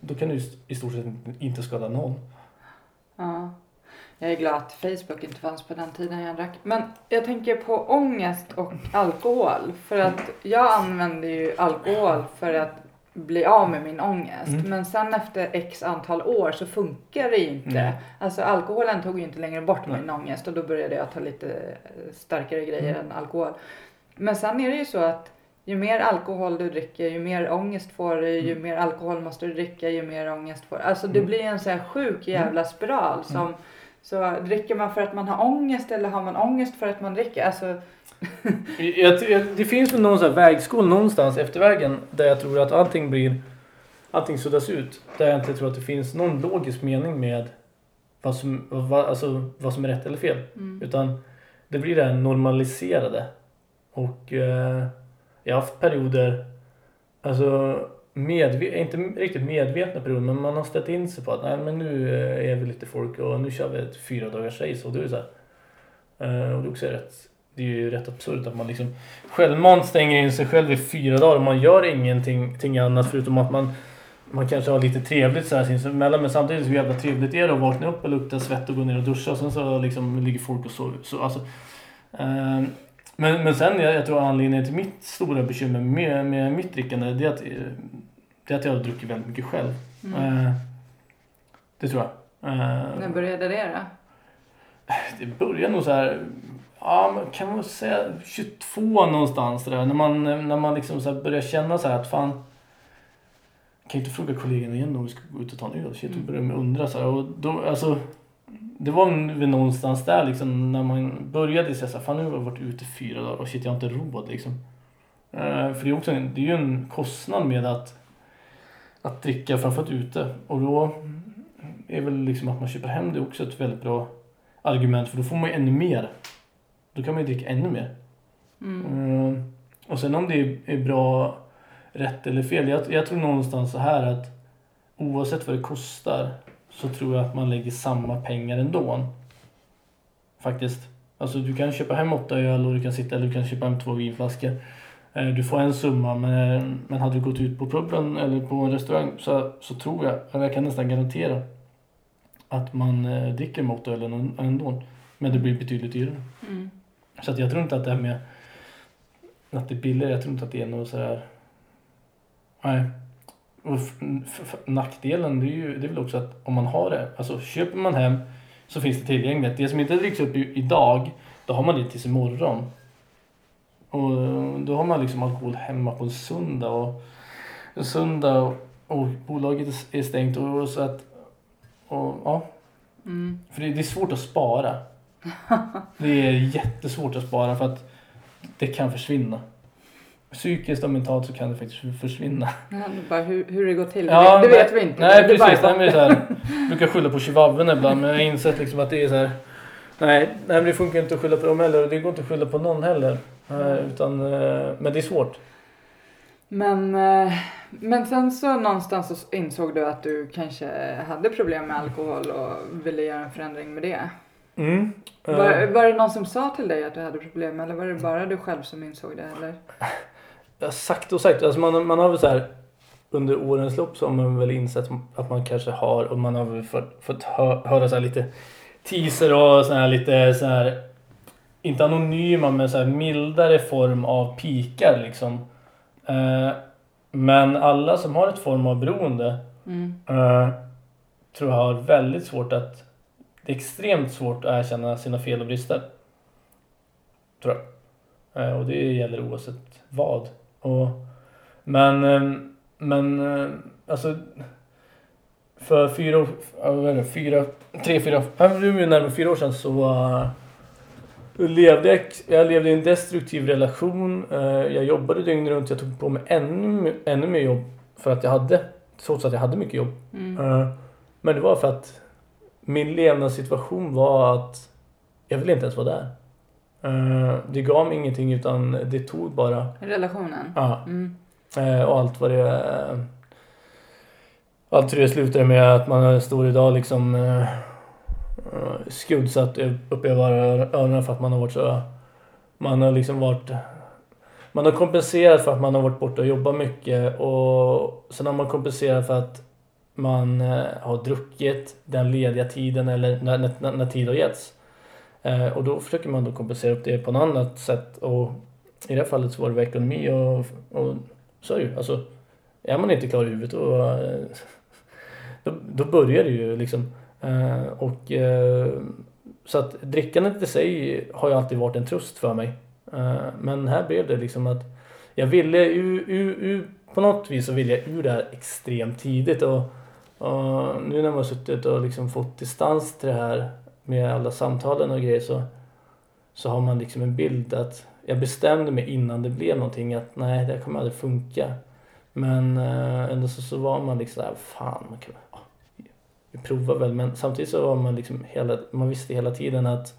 då kan du i stort sett inte skada någon. Ja. Jag är glad att Facebook inte fanns på den tiden jag drack. Men jag tänker på ångest och alkohol. För att jag använde ju alkohol för att bli av med min ångest. Mm. Men sen efter x antal år så funkar det ju inte. Nej. Alltså alkoholen tog ju inte längre bort Nej. min ångest och då började jag ta lite eh, starkare grejer Mm. än alkohol. Men sen är det ju så att ju mer alkohol du dricker, ju mer ångest får du, ju mer alkohol måste du dricka, ju mer ångest får du. Alltså det Mm. blir en så här sjuk jävla spiral som så dricker man för att man har ångest eller har man ångest för att man dricker? Alltså, Jag, jag, det finns väl någon sån här vägskål någonstans efter vägen där jag tror att allting blir allting suddas ut. Där jag inte tror att det finns någon logisk mening med vad som, vad, alltså, vad som är rätt eller fel. mm. Utan det blir det här normaliserade. Och eh, jag har haft perioder, alltså medve- inte riktigt medvetna perioder, men man har ställt in sig på att nej men nu eh, är vi lite folk och nu kör vi ett fyra dagars race och då är det så här. Eh, och det är också rätt, det är ju rätt absurt att man liksom självmant stänger in sig själv i fyra dagar och man gör ingenting annat förutom att man man kanske har lite trevligt så här sinsemellan men samtidigt så jävla trevligt är det att vakna upp och lukta svett och gå ner och duscha och sen så liksom ligger folk och sover. Så, alltså, eh, men, men sen jag, jag tror anledningen till mitt stora bekymmer med, med mitt drickande det är, att, eh, det är att jag har druckit väldigt mycket själv. Mm. Eh, det tror jag. När Eh, började det då? det började nog så här, ja kan man säga 22 någonstans där. När man, när man liksom så börjar känna så här att fan, kan jag inte fråga kollegorna igen om vi ska gå ut och ta en öl? Shit, då Mm. börjar de undra så här. Och då, alltså, det var väl någonstans där liksom när man började säga så här, fan nu har jag varit ute fyra dagar och shit jag har inte råd liksom. Eh, för det är, också en, det är ju en kostnad med att, att dricka framförallt ute. Och då är väl liksom att man köper hem det också ett väldigt bra argument för då får man ju ännu mer. Då kan man ju dricka ännu mer. Mm. Mm. Och sen om det är, är bra, rätt eller fel. Jag, jag tror någonstans så här att oavsett vad det kostar så tror jag att man lägger samma pengar ändå. Faktiskt. Alltså du kan köpa hem åtta öl och du kan sitta eller du kan köpa hem två vinflaskor. Eh, Du får en summa men, men hade du gått ut på puben eller på en restaurang så, så tror jag, eller jag kan nästan garantera att man eh, dricker med åtta öl ändå. Men det blir betydligt dyrare. Mm. Så att jag tror inte att det här med att det är billigare, jag tror inte att det är något sådär... Nej. Och nackdelen det är ju det är väl också att om man har det, alltså köper man hem så finns det tillgängligt. Det som inte dricks upp idag, då har man det tills imorgon. Och då har man liksom alkohol hemma på en söndag och en söndag och, och bolaget är- är stängt och, och så att och, ja, Mm. för det, det är svårt att spara. Det är jättesvårt att spara för att det kan försvinna. Psykiskt och mentalt så kan det faktiskt försvinna. Ja, bara hur, hur det går till, Ja, det, det vet vi inte. Nej Det är bara precis, nej, så. här, jag brukar skylla på chihuahuan ibland men jag har insett liksom att det är så här. Nej, nej det funkar inte att skylla på dem heller och det går inte att skylla på någon heller. Eh, utan, eh, men det är svårt. Men, eh, men sen så någonstans så insåg du att du kanske hade problem med alkohol och ville göra en förändring med det. Mm. Eh, Var, var det någon som sa till dig att du hade problem eller var det bara du själv som insåg det? Eller? Ja, sagt och sagt. Alltså man, man har väl så här under årens lopp så har man väl insett att man kanske har och man har väl fått, fått hö, höra så här lite teaser och så här lite så här inte anonyma men så här mildare form av pikar liksom. Eh, men alla som har ett form av beroende Mm. eh, tror jag har väldigt svårt att det är extremt svårt att erkänna sina fel och brister. Tror jag. Eh, och det gäller oavsett vad. Och, men, eh, men eh, alltså för fyra, år- det, fyra, tre, fyra, ja, det är närmare fyra år sedan så eh, levde jag, jag levde i en destruktiv relation. Eh, jag jobbade dygnet runt. Jag tog på mig ännu, ännu mer jobb för att jag hade, trots att jag hade mycket jobb. Mm. Men det var för att min levnadssituation var att jag ville inte ens vara där. Eh, det gav mig ingenting utan det tog bara. Relationen? Ja. Mm. Eh, och allt vad det... Eh, allt det slutade med att man står idag liksom eh, skuldsatt upp över öronen för att man har varit så... Man har liksom varit... Man har kompenserat för att man har varit borta och jobbat mycket och sen har man kompenserat för att man har druckit den lediga tiden eller när, när, när tid har getts. Eh, och då försöker man då kompensera upp det på något annat sätt och i det här fallet så var det ekonomi och, och så är det ju. Alltså, är man inte klar i huvudet då, eh, då, då börjar det ju liksom. Eh, och, eh, så att drickandet i sig har ju alltid varit en tröst för mig. Eh, men här blev det liksom att jag ville ur, ur, ur, på något vis så ville jag ur det här extremt tidigt. Och, och nu när man har suttit och liksom fått distans till det här med alla samtalen och grejer så, så har man liksom en bild att jag bestämde mig innan det blev någonting att nej, det kommer aldrig funka. Men eh, ändå så, så var man liksom där, fan, man kan, ah, ja, vi provar väl. Men samtidigt så var man liksom hela, man visste hela tiden att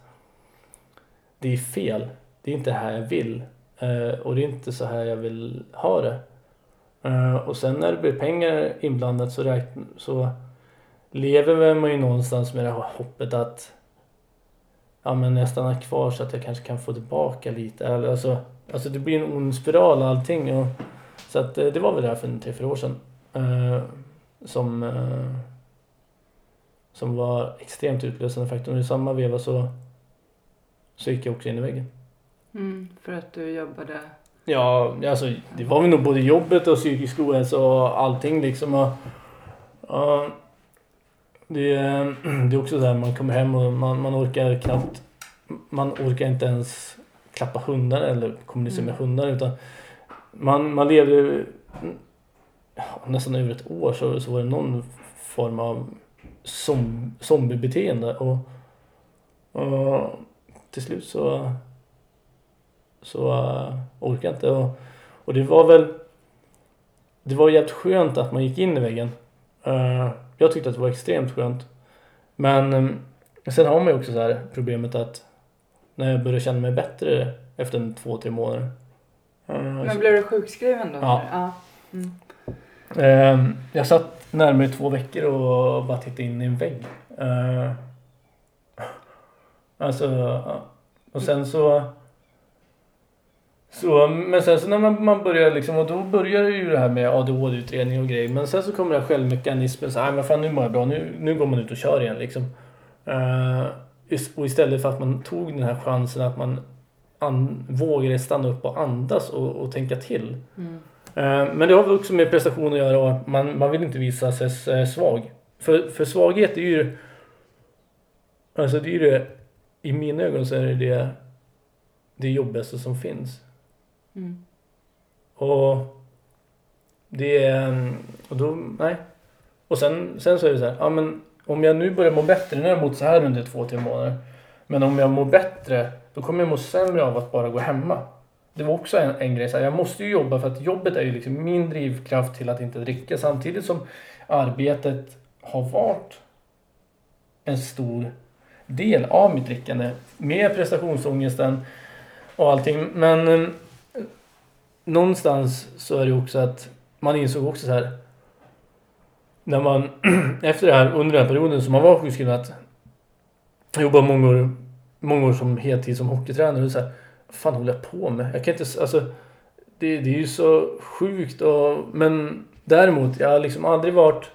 det är fel. Det är inte det här jag vill. Eh, och det är inte så här jag vill ha det. Eh, och sen när det blir pengar inblandat så, räkn, så lever man ju någonstans med det här hoppet att ja men jag stannar kvar så att jag kanske kan få tillbaka lite. Alltså, alltså det blir en ond spiral allting. Och, så att det var väl där för tre, fyra år sedan. Eh, som, eh, som var extremt utlösande faktorn. I samma veva så, så gick jag också in i väggen. Mm, för att du jobbade? Ja, alltså det var väl nog både jobbet och psykisk ohälsa och allting liksom. Och, och det, det är också så här man kommer hem och man, man orkar knappt man orkar inte ens klappa hundar eller kommunicera med Mm. hundar utan man, man levde nästan över ett år så, så var det någon form av som, zombiebeteende och, och till slut så så uh, orkade jag inte och, och det var väl det var jävligt skönt att man gick in i väggen. Uh, jag tyckte att det var extremt skönt. Men um, sen har man ju också så här problemet att när jag började känna mig bättre efter en två, tre månader. Uh, Men blev du sjukskriven då? Ja. ja. Mm. Ehm, jag satt närmare två veckor och bara tittade in i en vägg. Uh, alltså, och sen så... Så, men sen så när man, man börjar liksom, och då börjar ju det här med ADHD-utredning och grejer. Men sen så kommer det här självmekanismen, så men fan nu mår jag bra, nu, nu går man ut och kör igen liksom. Uh, och istället för att man tog den här chansen att man an, vågade stanna upp och andas och, och tänka till. Mm. Eh, Men det har väl också med prestation att göra och man, man vill inte visa sig eh, svag. För, för svaghet är ju... Alltså det är ju det... I mina ögon så är det det, det jobbigaste som finns. Mm. Och det är... Och då... Nej. Och sen, sen så är det så här. Ja men om jag nu börjar må bättre. Nu har jag mått så här under två, tre månader. Men om jag mår bättre. Då kommer jag må sämre av att bara gå hemma. Det var också en, en grej. Så här, jag måste ju jobba för att jobbet är ju liksom min drivkraft till att inte dricka. Samtidigt som arbetet har varit en stor del av mitt drickande. Med prestationsångesten och allting. Men någonstans så är det också att man insåg också så här. När man efter det här, under den här perioden som man var sjukskriven att jobba jobbade många år, många år som heltid som hockeytränare och så här, vad fan håller jag på med? Jag kan inte, alltså det, det är ju så sjukt och, men däremot, jag har liksom aldrig varit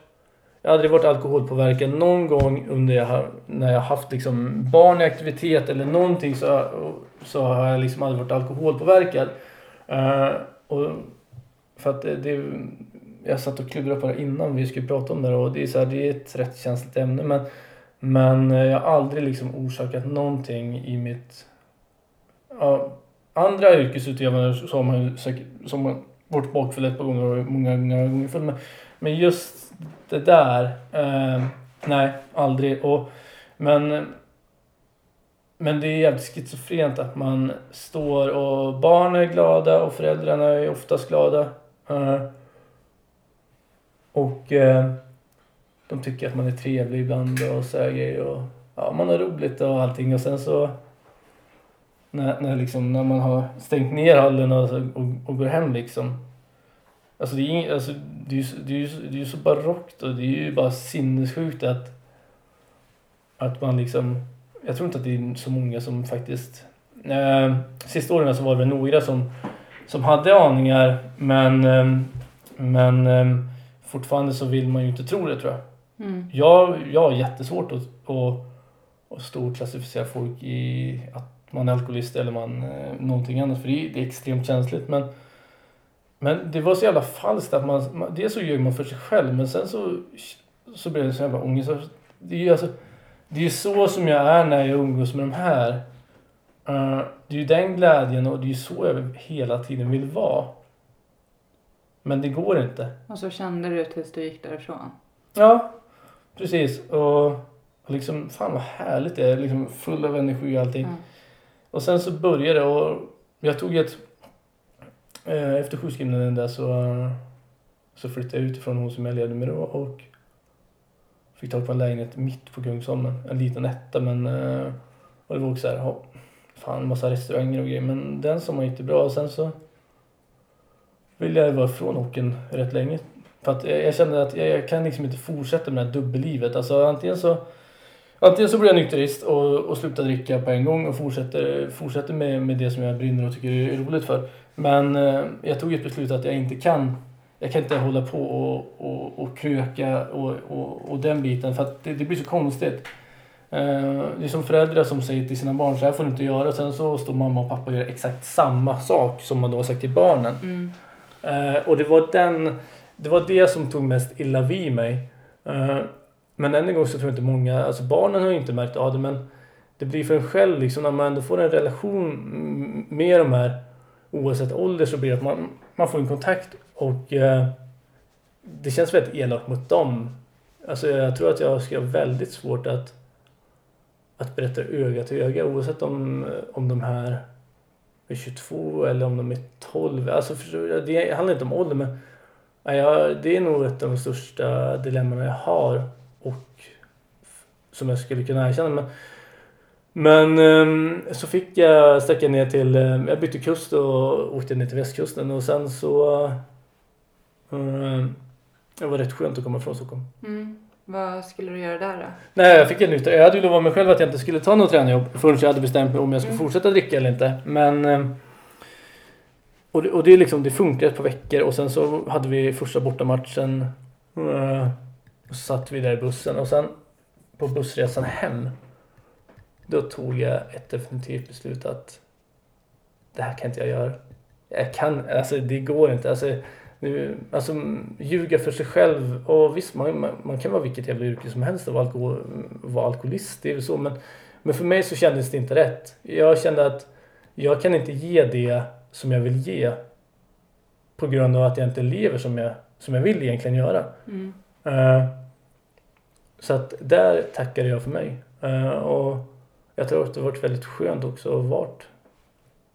jag har aldrig varit alkoholpåverkad någon gång under jag när jag har haft liksom barn i aktivitet eller någonting så, så har jag liksom aldrig varit alkoholpåverkad. Uh, och för att det, det, jag satt och klurade på det innan vi skulle prata om det och det är, så här, det är ett rätt känsligt ämne men, men jag har aldrig liksom orsakat någonting i mitt... Uh, andra yrkesutövare som har som har varit bakfull ett par gånger och många, många gånger full men, men just det där, uh, nej aldrig. Och, men, men det är jävligt schizofrent att man står och barn är glada och föräldrarna är oftast glada. Eh, och eh, de tycker att man är trevlig ibland och så grejer och ja, man har roligt och allting och sen så När, när, liksom, när man har stängt ner hallen och, och, och går hem liksom. Alltså det är ju alltså, det är, det är, det är så barockt och det är ju bara sinnessjukt att, att man liksom... Jag tror inte att det är så många som faktiskt... Eh, sista åren så var det några som, som hade aningar men, eh, men eh, fortfarande så vill man ju inte tro det tror jag. Mm. Jag, jag har jättesvårt att, att, att storklassificera folk i att man är alkoholist eller man eh, någonting annat för det är, det är extremt känsligt. Men, men det var så jävla falskt att man, man dels så ljög man för sig själv men sen så, så blev det så jävla ångest. Alltså, Det är alltså, det är ju så som jag är när jag umgås med de här. Eh, det är ju den glädjen och det är ju så jag hela tiden vill vara. Men det går inte. Och så kände du tills du gick därifrån. Ja, precis. Och, och liksom, fan vad härligt det är. Liksom full av energi och allting. Mm. Och sen så började det och jag tog ett... Eh, efter sjukskrivningen där så, så flyttade jag utifrån hon som jag levde med då och fick tag på en lägenhet mitt på Kungsholmen. En liten etta men... Eh, och det var också så här, fan massa restauranger och grejer. Men den som var jättebra bra och sen så ville jag vara ifrån hockeyn rätt länge. För att jag, jag kände att jag, jag kan liksom inte fortsätta med det här dubbellivet. Alltså antingen så Antingen så blir jag nykterist och, och slutar dricka på en gång och fortsätter, fortsätter med, med det som jag brinner och tycker är roligt för. Men eh, jag tog ett beslut att jag inte kan jag kan inte hålla på och, och, och kröka och, och, och den biten för att det, det blir så konstigt. Eh, det är som föräldrar som säger till sina barn så här får du inte göra. Sen så står mamma och pappa och gör exakt samma sak som man då har sagt till barnen. Mm. Eh, och det var den, det var det som tog mest illa vid mig. Eh, men än en gång så tror jag inte många, alltså barnen har ju inte märkt av det men det blir för en själv liksom när man ändå får en relation med de här oavsett ålder så blir det att man, man får en kontakt och eh, det känns väldigt elakt mot dem. Alltså jag tror att jag ska ha väldigt svårt att att berätta öga till öga oavsett om, eh, om de här är 22 eller om de är 12. Alltså förstår det handlar inte om ålder men jag, det är nog ett av de största dilemmana jag har och som jag skulle kunna erkänna. Men, men ehm, så fick jag, stack jag ner till, eh, jag bytte kust och åkte ner till västkusten och sen så det var rätt skönt att komma från Stockholm. Mm. Vad skulle du göra där då? Nej, jag fick en nytta. Jag hade ju lovat mig själv att jag inte skulle ta något tränarjobb förrän jag hade bestämt mig om jag skulle Mm. fortsätta dricka eller inte. Men... eh, Och det, och det, är liksom, det funkar ett par veckor och sen så hade vi första bortamatchen. eh, Och så satt vi där i bussen och sen på bussresan hem. Då tog jag ett definitivt beslut att det här kan inte jag göra. Jag kan, alltså det går inte. Alltså, alltså ljuga för sig själv. Och visst, man, man, kan vara vilket jävla yrke som helst och vara, alkohol, vara alkoholist. Det är väl så. Men, men för mig så kändes det inte rätt. Jag kände att jag kan inte ge det som jag vill ge. På grund av att jag inte lever som jag, som jag vill egentligen göra. Mm. Eh, så att där tackade jag för mig. Eh, och jag tror att det varit väldigt skönt också att varit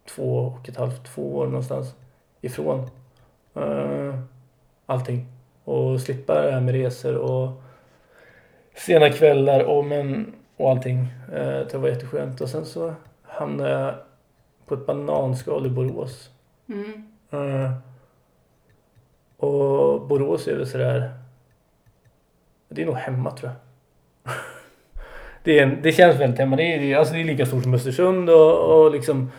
två och ett halvt, två år någonstans ifrån uh, allting. Och slippa det här med resor och sena kvällar och, men, och allting. Uh, det var jätteskönt. Och sen så hamnade jag på ett bananskal i Borås. Mm. Eh, och Borås är väl sådär... Det är nog hemma tror jag. det, är det känns väldigt hemma. Det är, alltså det är lika stort som Östersund och, och liksom...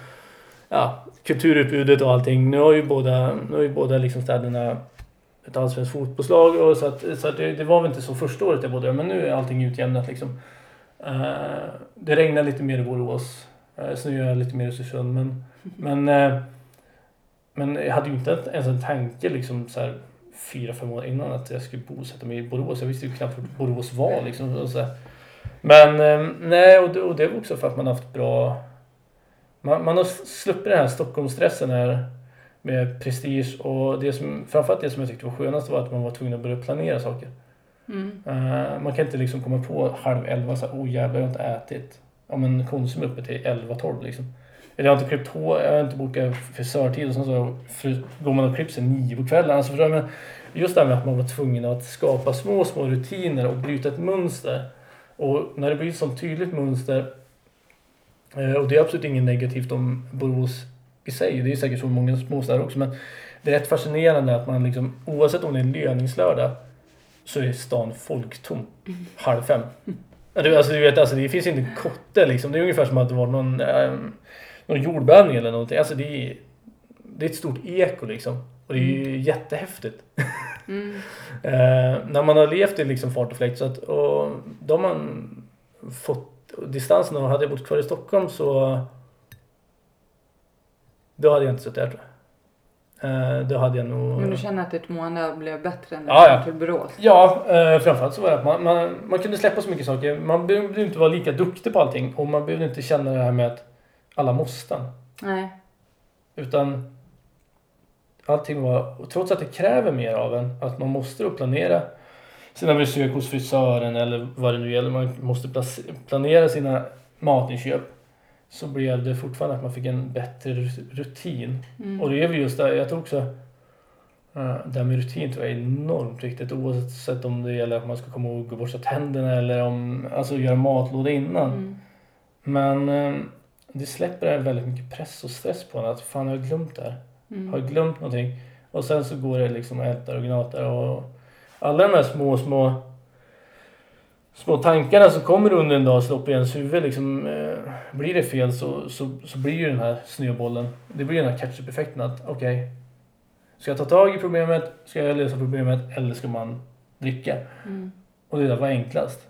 Ja, kulturutbudet och allting. Nu har ju båda, nu har ju båda liksom städerna ett allsvenskt fotbollslag och så att, så att det, det var väl inte så första året jag bodde men nu är allting utjämnat liksom. Eh, det regnar lite mer i Borås. Uh, snöar lite mer i Östersund men, men eh, men jag hade ju inte ens en tanke liksom så här fyra, fem år innan att jag skulle bosätta mig i Borås. Jag visste ju knappt vad Borås var liksom. Och så här. Men nej, och det, och det var också för att man haft bra... Man, man har sluppit den här Stockholmsstressen här med prestige och det som, framförallt det som jag tyckte var skönast var att man var tvungen att börja planera saker. Mm. Eh, man kan inte liksom komma på halv elva så här, oh jävlar jag har inte ätit. Ja men Konsum är uppe till 11-12 liksom. Eller jag har inte klippt hår, jag har inte bokat frisörtid och sen så går man och klipper sig nio på kvällen. Alltså förstår? Men just det här med att man var tvungen att skapa små, små rutiner och bryta ett mönster. Och när det blir ett sånt tydligt mönster och det är absolut inget negativt om Borås i sig. Det är säkert så många småstäder också. Men det är rätt fascinerande att man liksom, oavsett om det är löningslördag så är stan folktom halv fem. Du, Alltså, du vet, alltså, det finns inte en kotte liksom. Det är ungefär som att det var någon, eh, någon jordbävning eller någonting. Alltså, det, är, det är ett stort eko liksom. Och det är ju jättehäftigt. Mm. Eh, när man har levt i liksom fart och fläkt så att, och då har man fått distansen och hade jag bott kvar i Stockholm så då hade jag inte suttit där tror jag. Eh, då hade jag nog... Men du känner att ditt mående blev bättre när du kom till Borås? Ja, eh, framförallt så var det att man, man, man kunde släppa så mycket saker. Man behövde inte vara lika duktig på allting och man behövde inte känna det här med att alla måste. Nej. Utan allting var, och trots att det kräver mer av en, att man måste planera sina besök hos frisören eller vad det nu gäller, man måste planera sina matinköp. Så blev det fortfarande att man fick en bättre rut- rutin. Mm. Och det är väl just det, jag tror också uh, det här med rutin tror jag är enormt viktigt oavsett om det gäller att man ska komma ihåg att borsta tänderna eller om, alltså göra matlåda innan. Mm. Men eh, det släpper väldigt mycket press och stress på en att fan har jag glömt det här? Mm. Har jag glömt någonting? Och sen så går det liksom och ältar och gnatar och alla de här små, små små tankarna som kommer under en dag och slår upp i ens huvud liksom eh, blir det fel så, så, så blir ju den här snöbollen det blir den här catch-up-effekten att okej ska jag ta tag i problemet, ska jag lösa problemet eller ska man dricka? Mm. Och det där var enklast.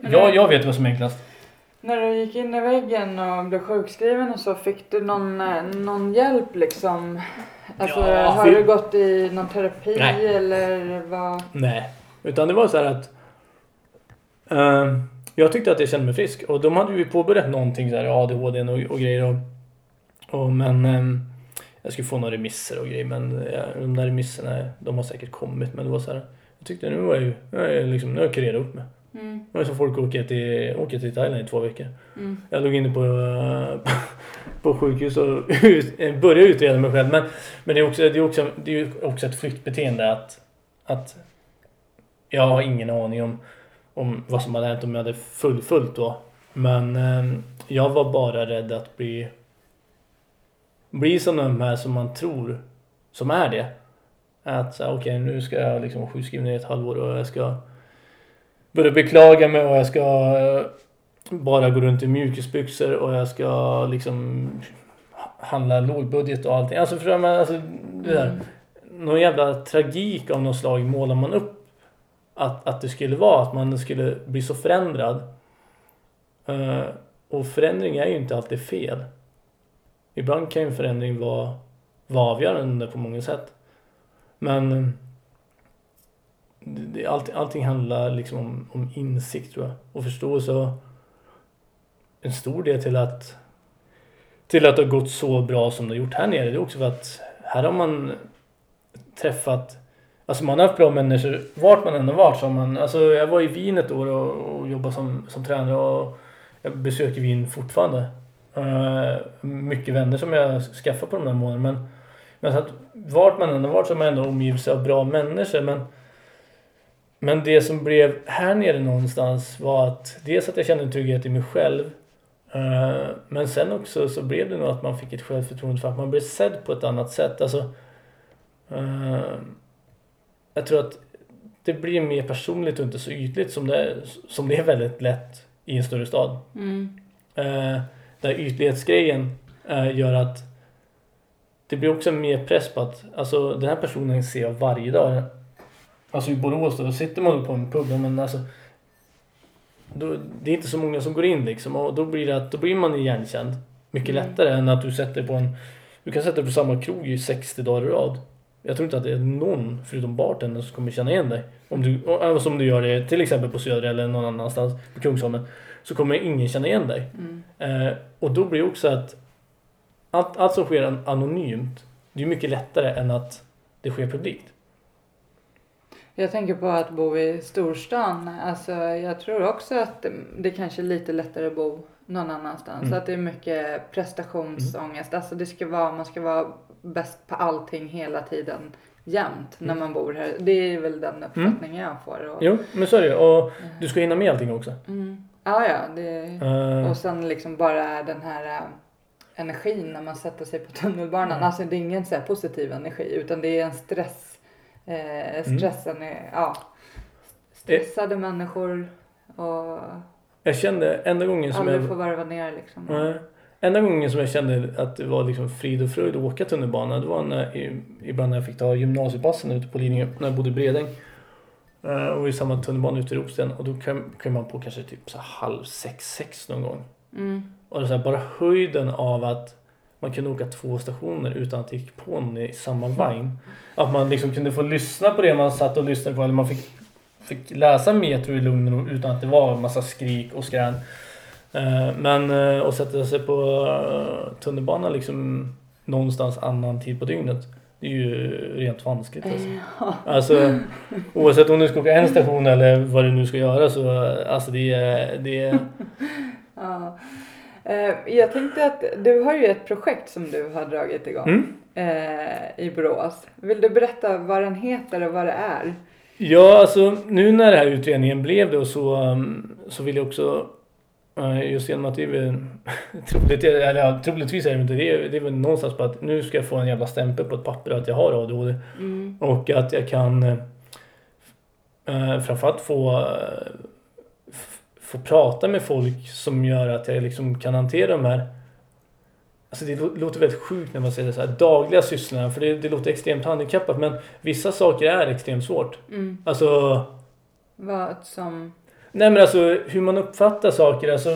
Men Jag, jag vet vad som är enklast. När du gick in i väggen och blev sjukskriven och så, fick du någon, eh, någon hjälp liksom? Alltså, Ja, har vi- du gått i någon terapi Nej. eller vad? Nej, utan det var så här att eh, jag tyckte att jag kände mig frisk och de hade ju påbörjat någonting så här ADHD och, och grejer och, och men eh, jag skulle få några remisser och grejer men eh, de där remisserna de har säkert kommit men det var så här jag tyckte nu var jag ju, nu är jag liksom, nu har jag kurerat upp mig. Mm. Nu är det som folk åker till, åker till Thailand i två veckor. Mm. Jag låg inne på, eh, på sjukhus och ut- började utreda mig själv. Men, men det, är också, det, är också, det är också ett flyktbeteende att, att jag har ingen aning om, om vad som hade hänt om jag hade fullföljt då. Men eh, jag var bara rädd att bli, bli som de här som man tror som är det. Att okej nu ska jag liksom sjukskriven i ett halvår och jag ska börja beklaga mig och jag ska eh, bara gå runt i mjukisbyxor och jag ska liksom handla lågbudget och allting. Alltså man, alltså det där. Mm. Någon jävla tragik av något slag målar man upp att, att det skulle vara, att man skulle bli så förändrad. Eh, och förändring är ju inte alltid fel. Ibland kan ju en förändring vara, vara avgörande på många sätt. Men det, det, allting, allting handlar liksom om, om insikt tror jag. Och förståelse. Och en stor del till att till att det har gått så bra som det har gjort här nere. Det är också för att här har man träffat Alltså man har haft bra människor vart man än har varit. Så har man, alltså jag var i Wien ett år och, och jobbade som, som tränare och jag besöker Wien fortfarande. Uh, mycket vänner som jag skaffat på de här månaderna. Men, men så att vart man än har varit så har man ändå omgivit sig av bra människor. Men, men det som blev här nere någonstans var att dels att jag kände en trygghet i mig själv. eh, men sen också så blev det nog att man fick ett självförtroende för att man blev sedd på ett annat sätt. Alltså, eh, jag tror att det blir mer personligt och inte så ytligt som det är, som det är väldigt lätt i en större stad. Mm. Eh, där ytlighetsgrejen gör att det blir också mer press på att alltså, den här personen ser jag varje dag. Alltså i Borås då, sitter man på en pub, men alltså då, det är inte så många som går in liksom och då blir det att då blir man igenkänd mycket Mm. lättare än att du sätter på en du kan sätta dig på samma krog i 60 dagar i rad. Jag tror inte att det är någon förutom bartendern som kommer känna igen dig. Om du, även som du gör det till exempel på Söder eller någon annanstans på Kungsholmen så kommer ingen känna igen dig. Mm. Eh, och då blir det också att allt, allt som sker an- anonymt, det är mycket lättare än att det sker publikt. Jag tänker på att bo i storstan. Alltså, jag tror också att det, kanske är lite lättare att bo någon annanstans. Mm. Att det är mycket prestationsångest. Alltså det ska vara, man ska vara bäst på allting hela tiden jämt när Mm. man bor här. Det är väl den uppfattningen jag får. Och, Jo, men så är det ju. Och du ska hinna med allting också. mm. Ja, ja. Det... Eh, Och sen liksom bara den här äh, energin när man sätter sig på tunnelbanan. Mm. Alltså det är ingen så positiv energi utan det är en stress. Eh, Mm. stressen är, ja. Stressade människor och jag kände enda gången som jag... får varva ner liksom. Nej. Enda gången som jag kände att det var liksom frid och fröjd att åka tunnelbana, det var när, i- ibland när jag fick ta gymnasiebussen ute på Lidingö, när jag bodde i Bredäng. Eh, Och i samma tunnelbana ute i Ropsten och då kom, man på kanske typ så halv sex, sex någon gång. Mm. Och så här, bara höjden av att man kunde åka två stationer utan att det gick på någon i samma vagn. Att man liksom kunde få lyssna på det man satt och lyssnade på eller man fick, fick läsa Metro i lugn och ro utan att det var en massa skrik och skrän. Eh, Men eh, att sätta sig på eh, tunnelbanan liksom någonstans annan tid på dygnet. Det är ju rent vanskligt alltså. Ja. Alltså oavsett om du ska åka en station eller vad du nu ska göra så alltså det är, det är Ja. Eh, jag tänkte att du har ju ett projekt som du har dragit igång Mm. eh, i Borås. Vill du berätta vad den heter och vad det är? Ja, alltså nu när den här utredningen blev det och så, um, så vill jag också uh, just genom att det är väl troligt, eller ja, troligtvis är det inte det, det är väl någonstans på att nu ska jag få en jävla stämpel på ett papper att jag har ADHD Mm. och att jag kan framförallt få uh, f- få prata med folk som gör att jag liksom kan hantera de här Alltså det lå- låter väldigt sjukt när man säger det så här, dagliga sysslorna, för det, det låter extremt handikappat, men vissa saker är extremt svårt. Mm. Alltså, Vad som... nej men alltså hur man uppfattar saker, alltså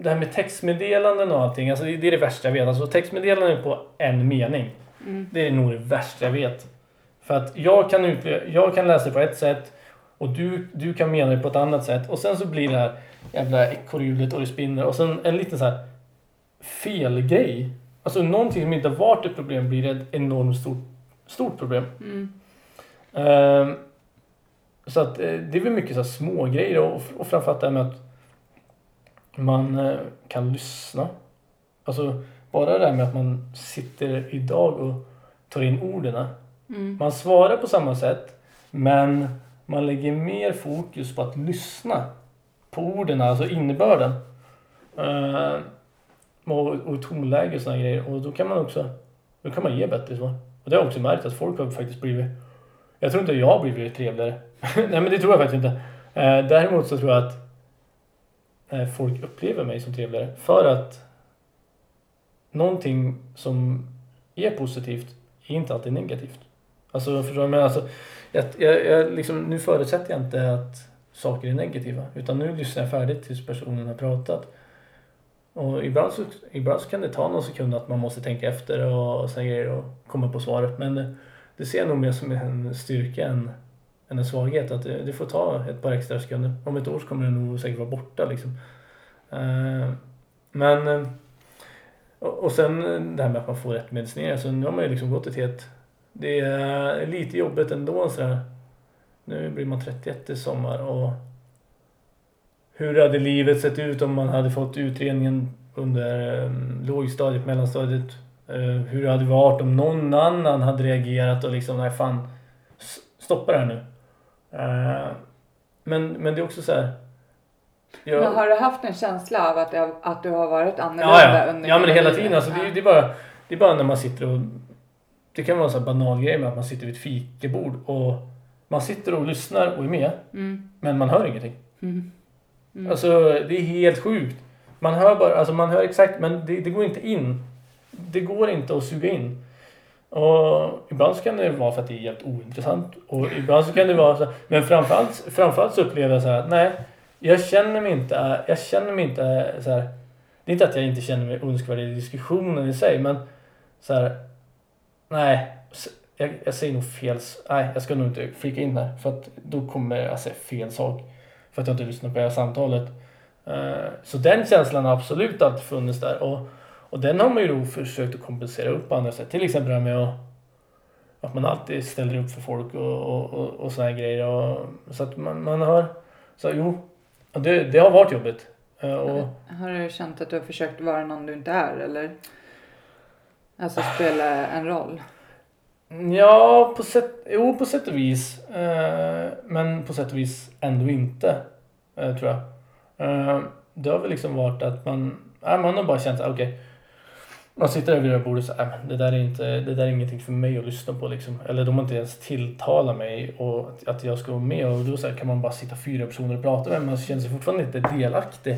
det här med textmeddelanden och allting, alltså det, det är det värsta jag vet. Alltså textmeddelanden på en mening, Mm. det är nog det värsta jag vet. För att jag kan, jag kan läsa det på ett sätt och du, du kan mena det på ett annat sätt och sen så blir det här jävla ekorrhjulet och det spinner och sen en liten så här felgrej. Alltså någonting som inte har varit ett problem blir ett enormt stort, stort problem. Mm. Ehm, så att eh, det är väl mycket så här små grejer och, och framförallt det här med att man eh, kan lyssna. Alltså bara det här med att man sitter idag och tar in orden. Mm. Man svarar på samma sätt men man lägger mer fokus på att lyssna på orden, alltså innebörden. Eh, uh, och, och tonläge och sådana grejer. Och då kan man också då kan man ge bättre svar. Och det har jag också märkt att folk har faktiskt blivit jag tror inte jag har blivit trevligare. Nej men det tror jag faktiskt inte. Eh, däremot så tror jag att eh, folk upplever mig som trevligare. För att någonting som är positivt är inte alltid negativt. Alltså förstår du? Men alltså, jag, jag, jag liksom, nu förutsätter jag inte att saker är negativa. Utan nu lyssnar jag färdigt tills personen har pratat. Och ibland så, ibland så kan det ta någon sekund att man måste tänka efter och, och såna grejer och komma på svaret. Men det ser jag nog mer som en styrka än, än en svaghet. Att det, det får ta ett par extra sekunder. Om ett år så kommer det nog säkert vara borta liksom. Eh, men eh, och, sen det här med att man får rätt medicinering. Så nu har man ju liksom gått ett helt... Det är lite jobbigt ändå sådär. Nu blir man 31 i sommar och hur hade livet sett ut om man hade fått utredningen under um, lågstadiet, mellanstadiet? Uh, hur hade det varit om någon annan hade reagerat och liksom, nej fan, stoppa det här nu. Uh, men, men det är också så här. jag- Men har du haft en känsla av att, det, att du har varit annorlunda Ja, ja. under ja men hela livet? tiden. Alltså, det, det, är bara, det är bara när man sitter och... Det kan vara en sån banal grej med att man sitter vid ett fikabord och man sitter och lyssnar och är med, Mm. men man hör ingenting. Mm. Mm. Alltså det är helt sjukt. Man hör bara, alltså man hör exakt, men det, det går inte in. Det går inte att suga in. Och ibland så kan det vara för att det är helt ointressant. Och ibland så kan det vara så Men framförallt, framförallt så upplever jag så här, nej. Jag känner mig inte, jag känner mig inte så här. Det är inte att jag inte känner mig önskvärd i diskussionen i sig, men så här. Nej, jag, jag säger nog fel. Nej, jag ska nog inte flika in här. För att då kommer jag säga fel sak. För att jag inte lyssnar på det här samtalet. Eh, så den känslan har absolut alltid funnits där. Och, och den har man ju då försökt att kompensera upp på andra sätt. Till exempel det här med att, att man alltid ställer upp för folk och, och, och, och såna här grejer. Och, så att man, man har... Så jo, det, det har varit jobbigt. Eh, och, Har du känt att du har försökt vara någon du inte är eller? Alltså spela en roll? Ja, på sätt, jo, på sätt och vis. Eh, men på sätt och vis ändå inte, eh, tror jag. Eh, det har väl liksom varit att man, ja, man har bara känt okej. okej. man sitter där vid det här bordet och säger, "Nej, men det där är inte, det där är ingenting för mig att lyssna på liksom. Eller de har inte ens tilltalat mig och att- att jag ska vara med och då så här, kan man bara sitta fyra personer och prata med men man känner sig fortfarande inte delaktig.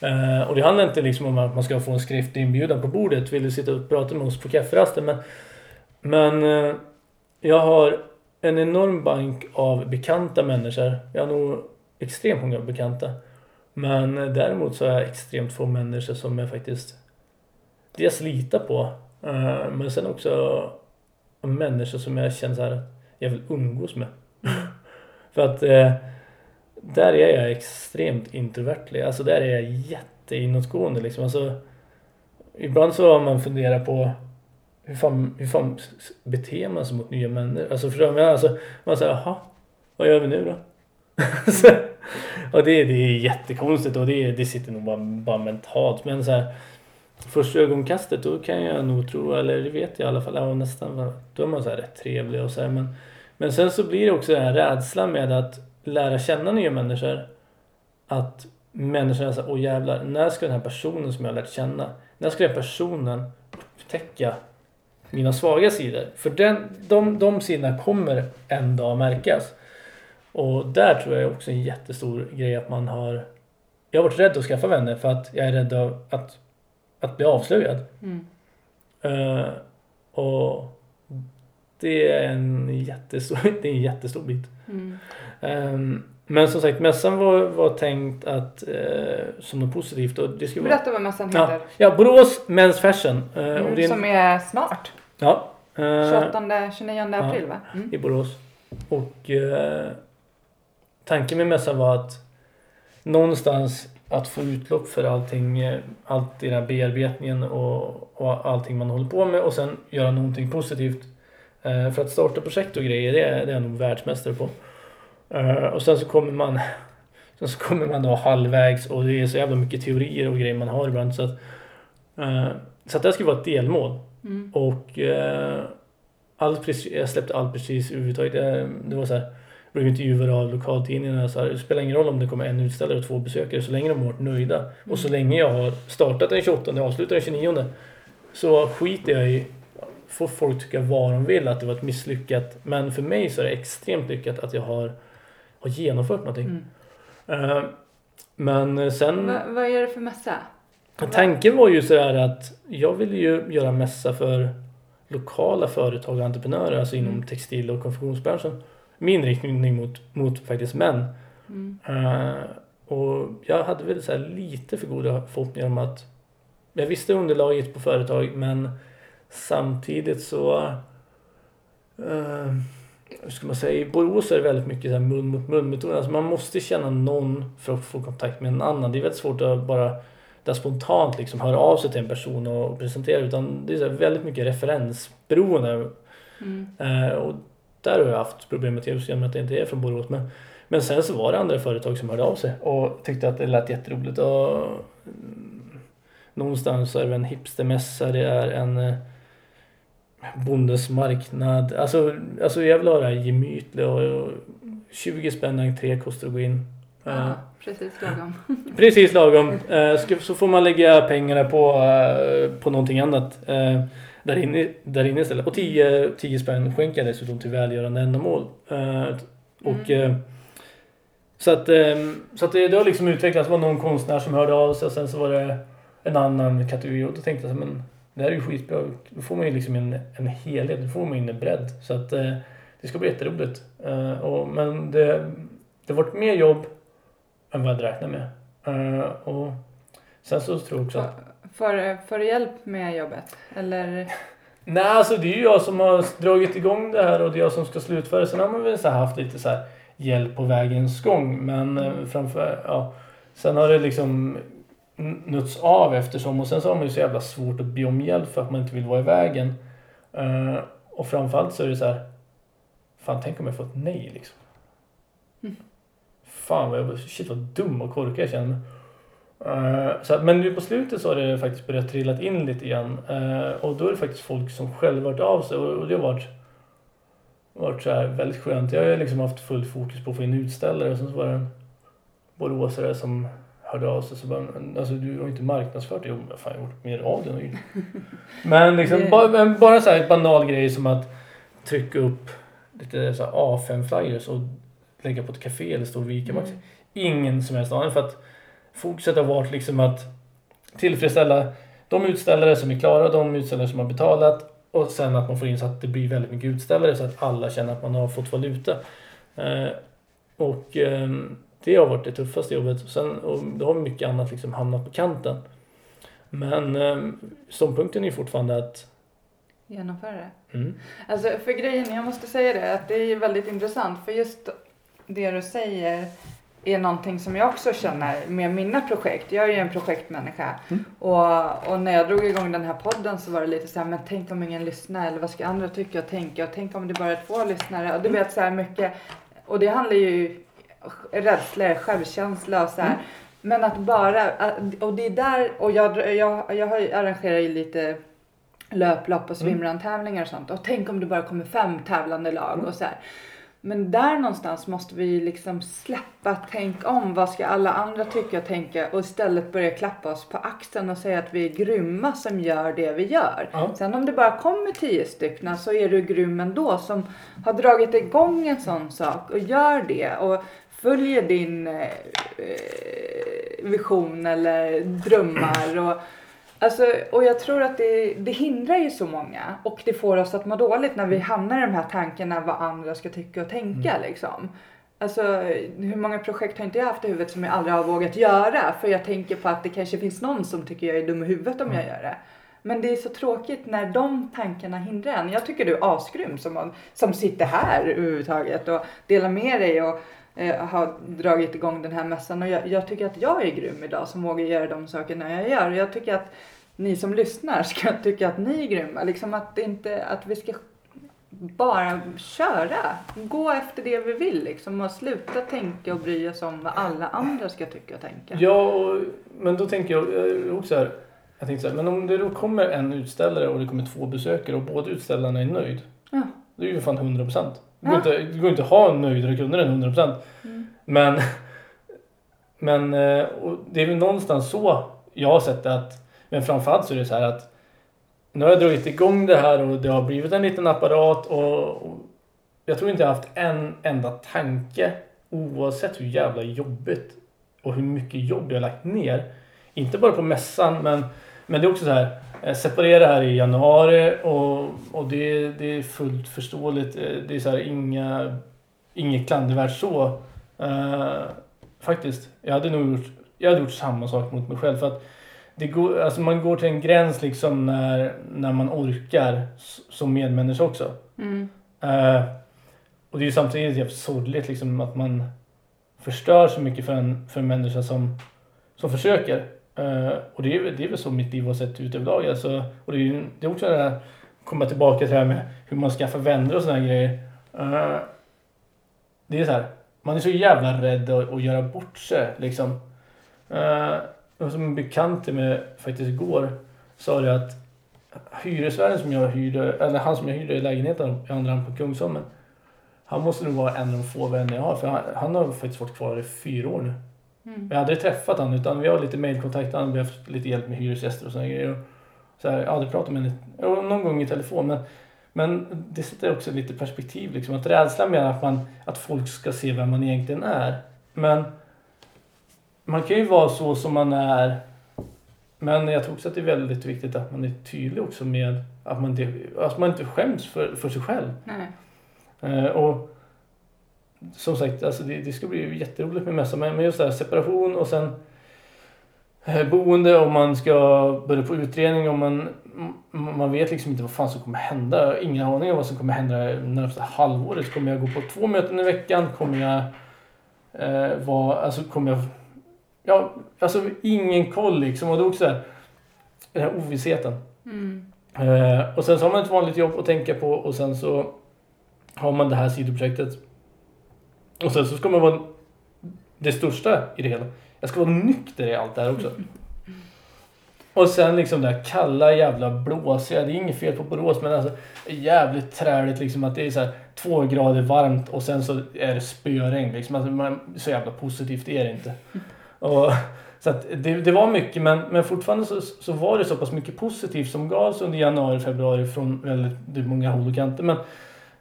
Eh, och det handlar inte liksom om att man ska få en skriftlig inbjudan på bordet. Vill du sitta och prata med oss på kafferasten? Men, men eh, jag har en enorm bank av bekanta människor. Jag har nog extremt många bekanta. Men eh, däremot så har jag extremt få människor som jag faktiskt dels litar på. eh, men sen också människor som jag känner så här, jag vill umgås med. För att eh, där är jag extremt introvertlig. Alltså där är jag jätteinåtgående liksom. Alltså, ibland så har man funderat på hur fan, hur fan beter man sig mot nya människor? Alltså förstår du? Alltså, man säger jaha, vad gör vi nu då? Och det, det är jättekonstigt och det, det sitter nog bara, bara mentalt. Men så här, första ögonkastet då kan jag nog tro, eller det vet jag i alla fall, ja, nästan, då är man så här rätt trevlig och så här, men, men sen så blir det också den här rädslan med att lära känna nya människor. Att människorna säger, åh jävlar, när ska den här personen som jag har lärt känna, när ska den här personen upptäcka mina svaga sidor? För den, de, de sidorna kommer en dag märkas. Och där tror jag också en jättestor grej att man har... Jag har varit rädd att skaffa vänner för att jag är rädd av att, att bli avslöjad. Mm. Eh, och det är en jättestor, det är en jättestor bit. Mm. Ehm, men som sagt, mässan var, var tänkt att, eh, som något positivt. Och det skulle vara, Berätta vad mässan ja, heter. ja, Borås Men's Fashion. eh, och Mm, det som är snart. ja, eh, 28, 29 april va? Mm. i Borås. Och eh, tanken med mässan var att någonstans att få utlopp för allting, eh, allt i den här bearbetningen och, och allting man håller på med och sen göra någonting positivt. Eh, för att starta projekt och grejer, det är, det är jag nog världsmästare på. Eh, och sen så kommer man Sen så kommer man då halvvägs och det är så jävla mycket teorier och grejer man har ibland så att eh, Så att det här skulle vara ett delmål. Mm. Och eh, allt precis, jag släppte allt precis överhuvudtaget. Det, det var så här, jag blev intervjuad av lokaltidningarna. Så här, det spelar ingen roll om det kommer en utställare och två besökare så länge de har varit nöjda. Och så länge jag har startat den 28 och avslutar den 29 så skiter jag i Får folk tycka vad de vill att det var ett misslyckat. Men för mig så är det extremt lyckat att jag har, har genomfört någonting. Mm. Eh, men sen... Va, vad är det för mässa? Tanken var ju så här att jag ville ju göra mässa för lokala företag och entreprenörer, alltså inom Mm. textil och konfektionsbranschen. Med inriktning mot, mot faktiskt män. Mm. Eh, och jag hade väl så här lite för goda förhoppningar om att jag visste underlaget på företag men samtidigt så uh, hur ska man säga, i Borås är det väldigt mycket så här mun mot mun metod. Alltså man måste känna någon för att få kontakt med en annan. Det är väldigt svårt att bara där spontant liksom höra av sig till en person och presentera utan det är så väldigt mycket referensberoende. Mm. Eh, och där har jag haft problem med just genom att det inte är från Borås. Men, men sen så var det andra företag som hörde av sig och tyckte att det lät jätteroligt. Och, mm, någonstans är det en hipstermässa, det är en eh, Bondens marknad. Alltså, alltså jag vill ha det här gemytliga och, och 20 spänn entré kostar att gå in. Eh, Ja, precis lagom. Precis lagom. Eh, så får man lägga pengarna på, eh, på någonting annat eh, där, inne, där inne istället. Och 10, 10 spänn skänker jag dessutom till välgörande ändamål. Eh, och, eh, så att, eh, så att det, det har liksom utvecklats. Det var någon konstnär som hörde av sig och sen så var det en annan kategori. Och då tänkte jag så men det här är ju skitbra. Då får man ju liksom en, en helhet. Då får man in en bredd. Så att eh, det ska bli jätteroligt. Eh, och, men det, det har varit mer jobb än vad jag hade räknat med. Eh, och sen så tror jag också att... Får, får du hjälp med jobbet? Eller? Nej, alltså det är ju jag som har dragit igång det här och det är jag som ska slutföra. Sen har man väl så haft lite så här hjälp på vägens gång. Men eh, framför... Ja. Sen har det liksom nötts av eftersom och sen så har man ju så jävla svårt att be om hjälp för att man inte vill vara i vägen. Eh, och framförallt så är det så här... Fan, tänk om jag får ett nej liksom. Mm. Fan vad jag... Shit vad dum och korkad jag känner mig. Eh, så att, men nu på slutet så har det faktiskt börjat trillat in lite grann. Eh, och då är det faktiskt folk som själva varit av sig och, och det har varit, varit så här väldigt skönt. Jag har liksom haft fullt fokus på att få in utställare och sen så var det en boråsare som hörde av sig så bara, alltså du har inte marknadsfört det. Jo, men fan jag har gjort mer av det. nu." Men liksom bara, bara så här banal grej som att trycka upp lite så här A5-flyers och lägga på ett café eller stå och vika Max. Mm. Ingen som helst aning för att fokuset har varit liksom att tillfredsställa de utställare som är klara, de utställare som har betalat och sen att man får in så att det blir väldigt mycket utställare så att alla känner att man har fått valuta. Eh, och ehm, det har varit det tuffaste jobbet. Och sen, och då har mycket annat liksom hamnat på kanten. Men ehm, ståndpunkten är fortfarande att Genomföra det. mm, Alltså för grejen, jag måste säga det, att det är väldigt intressant för just det du säger är någonting som jag också känner med mina projekt. Jag är ju en projektmänniska Mm. och, och när jag drog igång den här podden så var det lite så här, men tänk om ingen lyssnar eller vad ska andra tycka och tänka och tänk om det bara är två lyssnare och du vet så här mycket och det handlar ju rädsla, självkänsla och så här. Men att bara, och det är där, och jag, jag, jag arrangerar ju lite löplopp och swimrun-tävlingar och sånt. Och tänk om det bara kommer fem tävlande lag och så här. Men där någonstans måste vi liksom släppa tänk om. Vad ska alla andra tycka och tänka? Och istället börja klappa oss på axeln och säga att vi är grymma som gör det vi gör. Ja. Sen om det bara kommer tio stycken så är du grym ändå som har dragit igång en sån sak och gör det. Och följer din eh, vision eller drömmar. Och, alltså, och jag tror att det, det hindrar ju så många och det får oss att må dåligt när vi hamnar i de här tankarna vad andra ska tycka och tänka liksom. Alltså hur många projekt har inte jag haft i huvudet som jag aldrig har vågat göra för jag tänker på att det kanske finns någon som tycker jag är dum i huvudet om jag gör det. Men det är så tråkigt när de tankarna hindrar en. Jag tycker du är asgrym som, som sitter här överhuvudtaget och delar med dig och eh, har dragit igång den här mässan. Och jag, jag tycker att jag är grym idag som vågar göra de sakerna jag gör. Jag tycker att ni som lyssnar ska tycka att ni är grymma. Liksom att, inte, att vi ska bara köra. Gå efter det vi vill liksom och sluta tänka och bry oss om vad alla andra ska tycka och tänka. Ja, och, men då tänker jag också så här. Jag tänkte så här, men om det då kommer en utställare och det kommer två besökare och båda utställarna är nöjd. Ja. Det är ju fan 100 procent. Det Ja. går inte, det går inte att ha nöjdare kunder än 100 procent. Mm. Men, men eh, det är väl någonstans så jag har sett det att, men framförallt så är det så här att nu har jag dragit igång det här och det har blivit en liten apparat och, och jag tror inte jag har haft en enda tanke oavsett hur jävla jobbigt och hur mycket jobb jag har lagt ner. Inte bara på mässan men, men det är också så här eh, separera här i januari och, och det, det är fullt förståeligt. Eh, Det är så här inga, inget klandervärt så. Eh, faktiskt. Jag hade nog gjort, jag hade gjort samma sak mot mig själv. För att det går, alltså man går till en gräns liksom när, när man orkar som medmänniska också. Mm. Eh, och det är ju samtidigt jävligt sorgligt liksom att man förstör så mycket för en, för en människa som, som försöker. Uh, och det är, väl- det är väl så mitt liv har sett ut överlag. Alltså, och det är, det är också det här, komma tillbaka till det här med hur man skaffar vänner och sådana grejer. Uh, det är så här, man är så jävla rädd att, att göra bort sig liksom. Uh, som en bekant till mig faktiskt igår sa det att hyresvärden som jag hyrde, eller han som jag hyrde i lägenheten i andra hand på Kungsholmen. Han måste nog vara en av de få vänner jag har för han, han har faktiskt varit kvar i fyra år nu. Mm. Jag har aldrig träffat han utan vi har lite mailkontakt, han har haft lite hjälp med hyresgäster och sådana grejer. Och Så här, jag har aldrig pratat med henne, någon gång i telefon men, men det sätter också lite perspektiv liksom. Att rädslan med att, man, att folk ska se vem man egentligen är. Men man kan ju vara så som man är men jag tror också att det är väldigt viktigt att man är tydlig också med att man inte, att man inte skäms för, för sig själv. Nej. Eh, och som sagt, alltså det, det ska bli jätteroligt med mässan. Men just det här separation och sen eh, boende och man ska börja på utredning och man, man vet liksom inte vad fan som kommer hända. Ingen aning om vad som kommer hända närmsta halvåret. Kommer jag gå på två möten i veckan? Kommer jag eh, vara, alltså kommer jag, ja, alltså ingen koll liksom. Och är också här, den här ovissheten. Mm. Eh, och sen så har man ett vanligt jobb att tänka på och sen så har man det här sidoprojektet. Och sen så ska man vara det största i det hela. Jag ska vara nykter i allt det här också. Och sen liksom det här kalla jävla blåsiga. Det är inget fel på Borås men alltså jävligt träligt liksom att det är så här två grader varmt och sen så är det spöregn liksom. Alltså, man, så jävla positivt är det inte. Och Så att det, det var mycket men, men fortfarande så, så var det så pass mycket positivt som gavs under januari, februari från väldigt många håll och kanter. Men,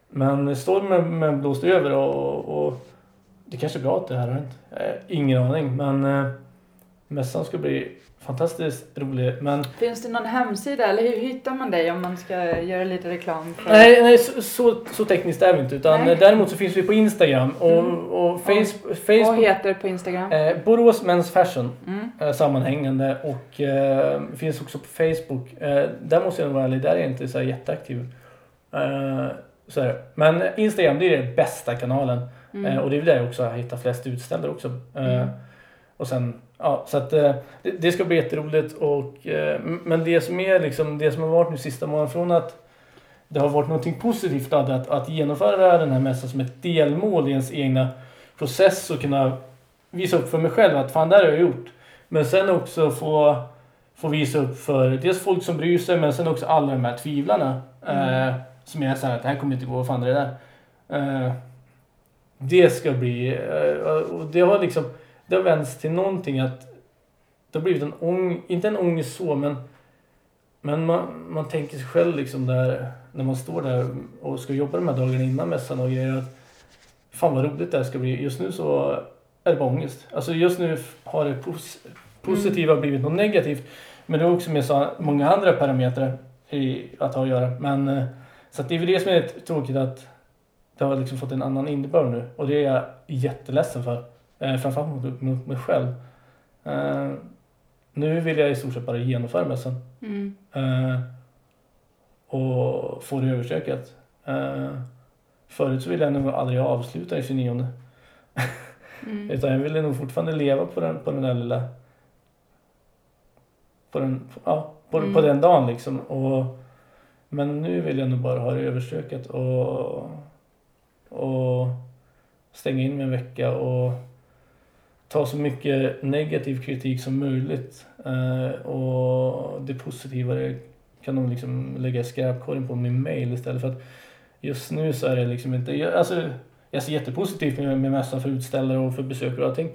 men stormen blåste över och, och det kanske är bra att det här har hänt. Ingen aning men eh, mässan ska bli fantastiskt rolig. Men... Finns det någon hemsida eller hur hittar man dig om man ska göra lite reklam? För... Nej, nej så, så, så, tekniskt är vi inte. Utan nej. däremot så finns vi på Instagram och, mm. och, Facebook. Vad heter på Instagram? Eh, Borås Men's Fashion. Mm. Eh, sammanhängande och eh, finns också på Facebook. Eh, där måste jag nog vara ärlig, där är jag inte så jätteaktiv. Eh, så är det. Men Instagram det är den bästa kanalen. Mm. Eh, och det är väl där jag också har hittat flest utställare också. Eh, mm. Och sen Ja, så att eh, det, det, ska bli jätteroligt. Och, eh, men det som är liksom, det som har varit nu sista månaden från att det har varit någonting positivt att, att, att genomföra den här mässan som ett delmål i ens egna process och kunna visa upp för mig själv att fan det har jag gjort. Men sen också få, få visa upp för dels folk som bryr sig men sen också alla de här tvivlarna. Mm. Som är såhär att det här kommer inte gå, vad fan är det där? Eh, det ska bli, eh, och det har liksom det har vänts till någonting att det har blivit en ångest, inte en ångest så men men man, man tänker sig själv liksom där när man står där och ska jobba de här dagarna innan mässan och grejer att fan vad roligt det här ska bli. Just nu så är det bara ångest. Alltså just nu har det pos positiva mm. blivit något negativt. Men det är också med så många andra parametrar i, att ha att göra. Men eh, så det är väl det som är tråkigt att det har liksom fått en annan innebörd nu och det är jag jätteledsen för. Eh, framförallt mot, mot mig själv. Eh, nu vill jag i stort sett bara genomföra mässan. Mm. Eh, och få det överstökat. Eh, förut så ville jag nog aldrig avsluta den 29. mm. Utan jag ville nog fortfarande leva på den, på den där lilla... På den, ja, på, mm. på den dagen liksom. Och, men nu vill jag nog bara ha det överstökat och, och stänga in mig en vecka och ta så mycket negativ kritik som möjligt eh, och det positiva det kan de liksom lägga i skräpkorgen på min mail istället för att just nu så är det liksom inte, alltså jag ser jättepositivt med, med mässan för utställare och för besökare och allting.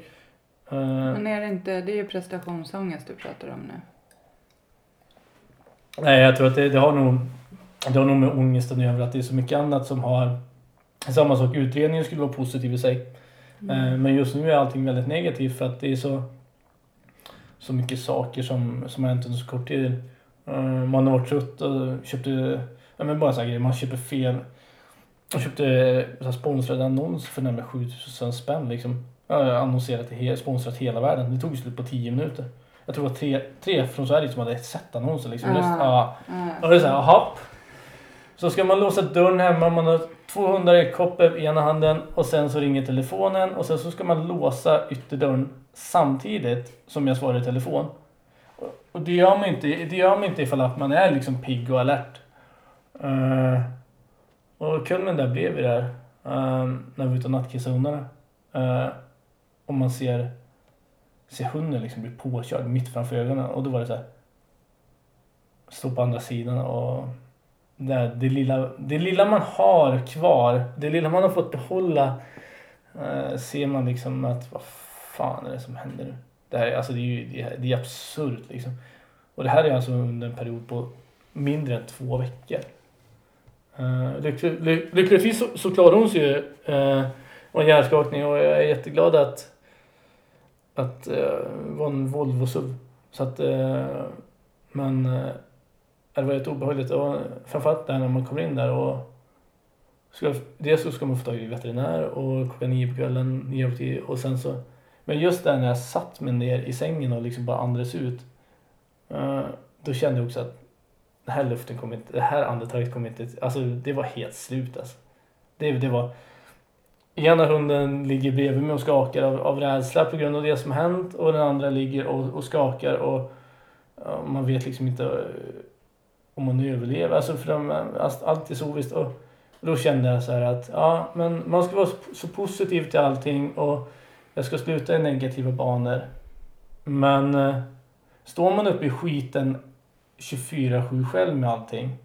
Eh, Men är det inte, det är ju prestationsångest du pratar om nu. Nej, jag tror att det, det har nog det har nog med ångesten att göra, att det är så mycket annat som har samma sak, utredningen skulle vara positiv i sig. Mm. Eh, men just nu är allting väldigt negativt för att det är så, så mycket saker som, som har hänt under så kort tid. Eh, man har varit trött och köpte, ja men bara så grejer, man köper fel. Man köpte så sponsrade annons för närmare 7000 spänn liksom. Annonserat till sponsrat hela världen. Det tog slut på 10 minuter. Jag tror det var tre, tre från Sverige som hade sett annonsen liksom. Mm. Ja. Mm. Och det är såhär, hopp. Så ska man låsa dörren hemma, man har 200 koppar i ena handen och sen så ringer telefonen och sen så ska man låsa ytterdörren samtidigt som jag svarar i telefon. Och det gör man inte, det gör man inte ifall att man är liksom pigg och alert. Uh, och kulmen där blev vi där uh, när vi var ute och nattkissade hundarna. Uh, och man ser, ser hunden liksom bli påkörd mitt framför ögonen och då var det så här. Stå på andra sidan och det, det, lilla, det lilla man har kvar, det lilla man har fått behålla eh, ser man liksom att vad fan är det som händer nu? Det, här, alltså det är ju det är, det är absurt liksom. Och det här är alltså under en period på mindre än två veckor. Uh, lyckligtvis så, så klarade hon sig ju uh, och en hjärnskakning och jag är jätteglad att att eh, uh, var en Volvo SUV. Så att, men det var rätt obehagligt. Och framförallt där när man kommer in där och ska, dels så ska man få tag i veterinär och klockan nio på kvällen, nio på tio och sen så men just där när jag satt mig ner i sängen och liksom bara andades ut eh, då kände jag också att den här luften kommer inte, det här andetaget kommer inte, alltså det var helt slut alltså. Det, det var ena hunden ligger bredvid mig och skakar av, av rädsla på grund av det som hänt och den andra ligger och, och skakar och och man vet liksom inte om man överlever. Alltså för de, alltså, allt är så ovisst. Och då kände jag så här att ja, men man ska vara så positiv till allting och jag ska sluta i negativa banor. Men eh, står man uppe i skiten 24-7 själv med allting.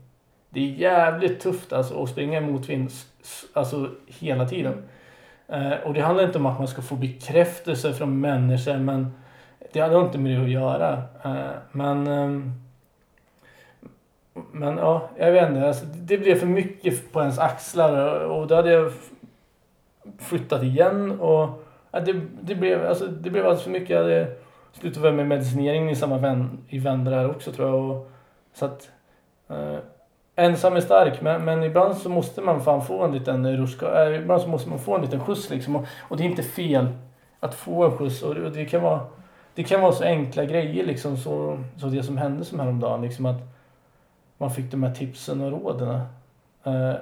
Det är jävligt tufft alltså att springa emot vind alltså hela tiden. Eh, och det handlar inte om att man ska få bekräftelse från människor men det hade inte med det att göra. Eh, men ehm, men ja, jag vet inte. Alltså, det blev för mycket på ens axlar och då hade jag flyttat igen och ja, det, det, blev, alltså, det blev alldeles för mycket. Jag hade slutat med medicineringen i samma vän, i vändor här också tror jag. Och, så att eh, ensam är stark men, men ibland så måste man fan få en liten ruska, eh, ibland så måste man få en liten skjuts liksom. Och, och det är inte fel att få en skjuts och och det kan vara det kan vara så enkla grejer liksom så, så det som hände som häromdagen liksom att man fick de här tipsen och råden. Eh,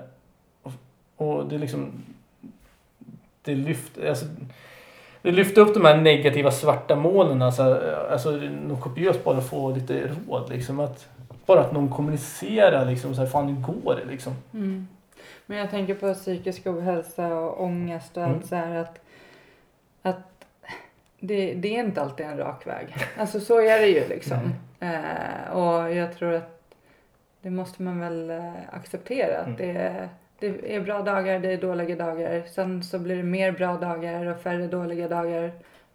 och, och det liksom det lyfte, alltså, det lyfte upp de här negativa svarta molnen alltså, alltså något kopiöst bara få lite råd liksom att bara att någon kommunicerar liksom så här, fan hur går det liksom? Mm. Men jag tänker på psykisk ohälsa och ångest och Mm. allt så här att, att det, det är inte alltid en rak väg. Alltså så är det ju liksom. Eh, och jag tror att det måste man väl eh, acceptera. Att Mm. det, det är bra dagar, det är dåliga dagar. Sen så blir det mer bra dagar och färre dåliga dagar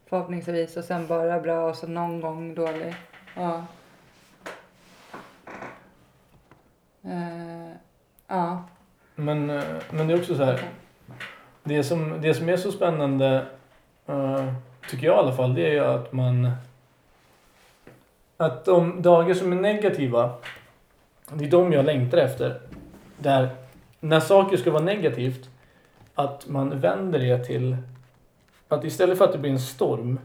förhoppningsvis. Och sen bara bra och så någon gång dålig. Ja. Eh, ja. Men, eh, men det är också så här. Det som, det som är så spännande, eh, tycker jag i alla fall, det är ju att man... Att de dagar som är negativa, det är de jag längtar efter. Där, när saker ska vara negativt, att man vänder det till... Att istället för att det blir en storm,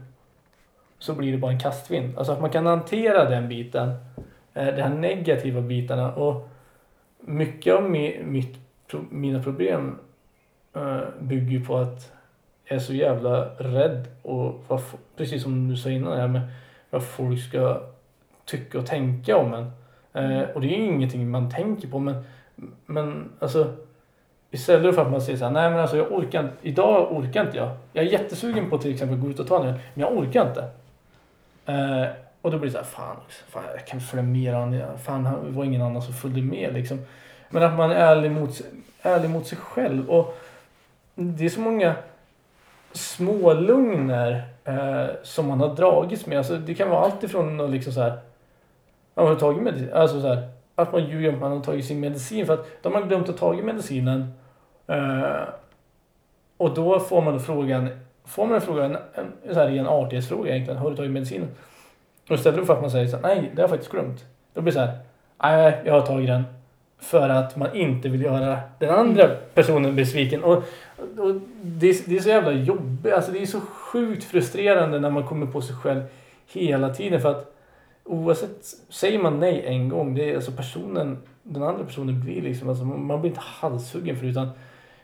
så blir det bara en kastvind. Alltså att man kan hantera den biten, eh, de här negativa bitarna. Och mycket av mi, mitt pro, mina problem eh, bygger ju på att jag är så jävla rädd och vad, precis som du sa innan här med vad folk ska tycka och tänka om en. Eh, och det är ju ingenting man tänker på men, men alltså istället för att man säger så här, nej men alltså jag orkar inte, idag orkar inte jag. Jag är jättesugen på till exempel att gå ut och ta den men jag orkar inte. Eh, och då blir det så här, fan, fan jag kan följa med han, fan det var ingen annan som följde med liksom. Men att man är ärlig mot, ärlig mot sig själv. Och det är så många små lugner eh, som man har dragits med. Alltså, det kan vara allt ifrån att liksom så här, man har tagit medicin, alltså så här, att man ljuger om att man har tagit sin medicin för att de har glömt att tagit medicinen. Eh, och då får man då frågan, får man en fråga, en, en, så här, en artighetsfråga egentligen, har du tagit medicinen? Och istället för att man säger så här, nej det har jag faktiskt glömt. Då blir det så här, nej jag har tagit den. För att man inte vill göra den andra personen besviken. Och, och det, är, det är så jävla jobbigt. Alltså det är så sjukt frustrerande när man kommer på sig själv hela tiden. För att oavsett, säger man nej en gång, det är alltså personen, den andra personen blir liksom, alltså man blir inte halshuggen för utan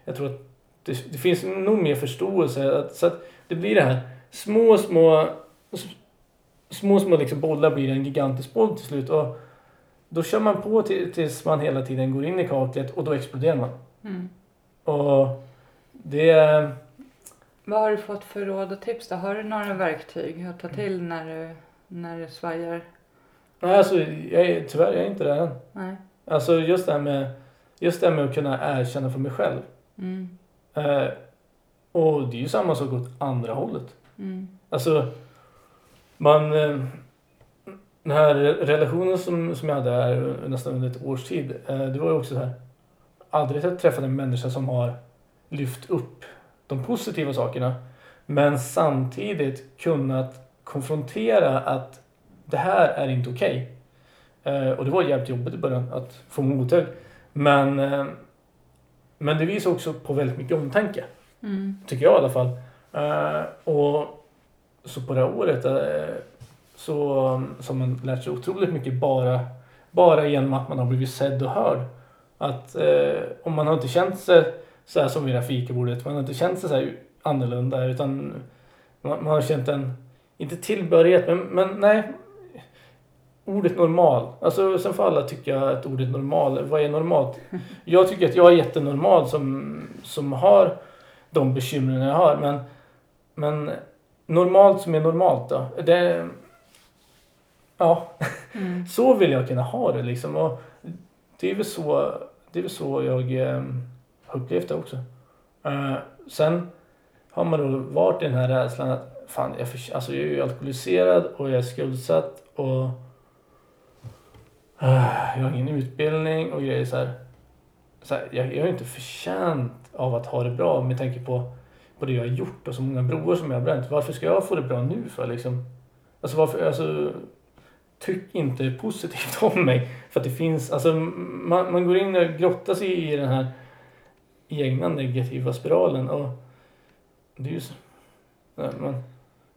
jag tror att det, det finns nog mer förståelse. Att, så att det blir det här små, små, små, små liksom bollar blir en gigantisk boll till slut. Och då kör man på till, tills man hela tiden går in i kaklet och då exploderar man. Mm. Och det... Vad har du fått för råd och tips då? Har du några verktyg att ta till när du, när du svajar? Nej, alltså, jag är, tyvärr jag är inte där än. Nej. Alltså just det här med, just det med att kunna erkänna för mig själv. Mm. Eh, och det är ju samma sak åt andra hållet. Mm. Alltså, man... Eh, den här relationen som, som jag hade här nästan under ett års tid. Eh, det var ju också så här. Aldrig träffat en människa som har lyft upp de positiva sakerna. Men samtidigt kunnat konfrontera att det här är inte okej. Eh, och det var jävligt jobbigt i början att få mothugg. Men, eh, men det visar också på väldigt mycket omtanke. Mm. Tycker jag i alla fall. Eh, och så på det här året så, har man lärt sig otroligt mycket bara, bara genom att man har blivit sedd och hörd. Att om man har inte känt sig så här som vid det här fikabordet, man har inte känt sig så här annorlunda utan man, man har känt en, inte tillbörighet, men, men nej. Ordet normal. Alltså sen får alla tycka att ordet normal, vad är normalt? Jag tycker att jag är jättenormal som, som har de bekymren jag har. Men, men normalt som är normalt då. Det, ja, Mm. så vill jag kunna ha det liksom. Och det är väl så, det är väl så jag eh, har upplevt det också. Eh, sen har man då varit i den här rädslan att fan, jag, för, alltså, jag är ju alkoholiserad och jag är skuldsatt och uh, jag har ingen utbildning och grejer så här. Så här jag, jag är inte förtjänt av att ha det bra med tanke på, på det jag har gjort och så många broar som jag har bränt. Varför ska jag få det bra nu för liksom? Alltså varför, alltså tyck inte positivt om mig. För att det finns, alltså man, man går in och grottar sig i den här egna negativa spiralen och det är ju så. Ja, men,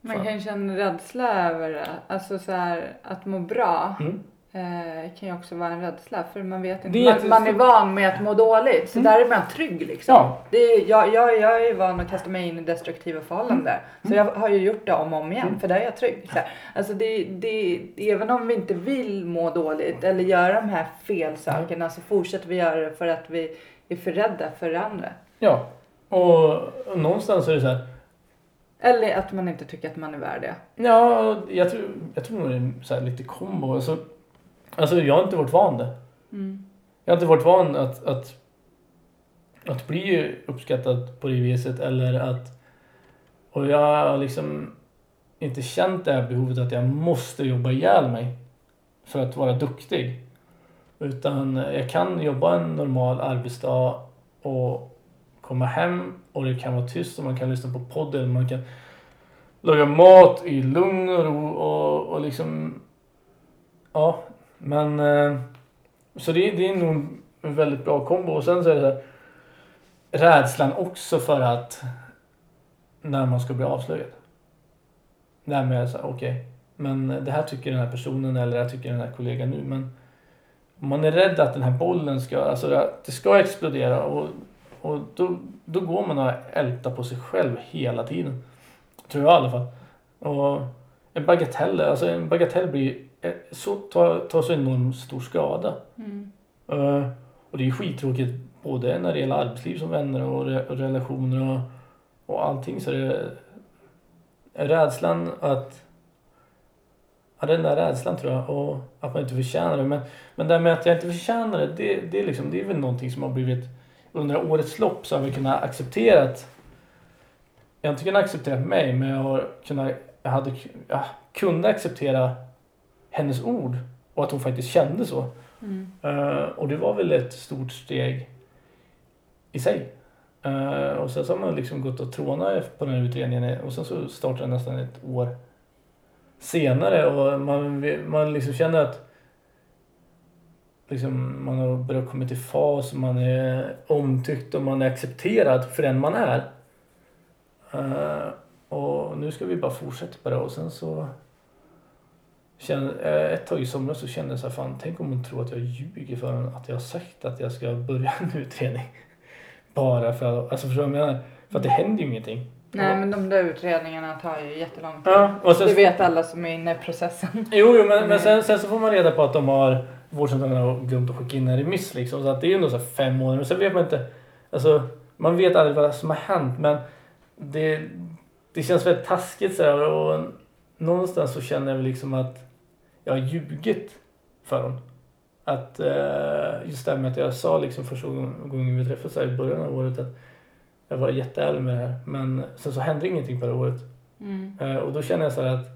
man kan känna rädsla över det. Alltså så här, att må bra mm. eh, kan ju också vara en rädsla. För man vet inte. Man, man är van med att må dåligt. Så Mm. där är man trygg liksom. Ja. Det är, jag, jag, jag är van att kasta mig in i destruktiva förhållanden. Så jag har ju gjort det om och om igen. Mm. För där är jag trygg. Så här. Alltså det, det, även om vi inte vill må dåligt eller göra de här fel sakerna så fortsätter vi göra det för att vi är för rädda för andra. Ja. Och någonstans är det så här. Eller att man inte tycker att man är värd det. Ja, jag tror, jag tror nog det är så här lite kombo. Alltså, alltså jag har inte varit van det. Mm. Jag har inte varit van att, att, att bli uppskattad på det viset eller att... Och jag har liksom inte känt det här behovet att jag måste jobba ihjäl mig för att vara duktig. Utan jag kan jobba en normal arbetsdag och komma hem och det kan vara tyst och man kan lyssna på podden. man kan laga mat i lugn och ro och, och liksom... Ja, men... Eh, så det, det är nog en väldigt bra kombo. Och sen så är det så här, rädslan också för att när man ska bli avslöjad. När man är såhär, okej, men det här tycker den här personen eller det här tycker den här kollegan nu. Men man är rädd att den här bollen ska, alltså att det ska explodera och, och då, då går man och ältar på sig själv hela tiden. Tror jag i alla fall. Och en bagatell, alltså en bagatell blir eh, så, tar, tar så enormt stor skada. Mm. Eh, och det är skittråkigt både när det gäller arbetsliv som vänner och, re, och relationer och, och allting. Så det är rädslan att... Ja, den där rädslan tror jag och att man inte förtjänar det. Men, men det här med att jag inte förtjänar det, det, det, är liksom, det är väl någonting som har blivit... Under årets lopp så har vi kunnat acceptera att... Jag har inte kunnat acceptera mig, men jag har kunnat... Jag hade, jag kunde acceptera hennes ord och att hon faktiskt kände så. Mm. Eh, och det var väl ett stort steg i sig. Eh, och sen så har man liksom gått och trånat på den här utredningen och sen så startar den nästan ett år senare och man, man liksom känner att liksom, man har börjat komma till fas och man är omtyckt och man är accepterad för den man är. Eh, och nu ska vi bara fortsätta på det och sen så Kände, eh, ett tag i somras så kände jag så här, fan tänk om hon tror att jag ljuger för henne, att jag har sagt att jag ska börja en utredning. Bara för att, alltså förstår du vad jag menar? För att det händer ju ingenting. Nej men de där utredningarna tar ju jättelång tid. Ja, och sen, Det vet alla som är inne i processen. jo, jo, men, men sen, sen så får man reda på att de har vårdcentralen har glömt att skicka in en remiss liksom. Så att det är ju ändå så fem månader. Men sen vet man inte, alltså man vet aldrig vad som har hänt men det, det känns väldigt taskigt så här, och någonstans så känner jag väl liksom att jag har ljugit för dem. Att eh, just det här med att jag sa liksom första gången vi träffades i början av året att jag var jätteärlig med det här. Men sen så hände ingenting på det året. Mm. Eh, och då känner jag så här att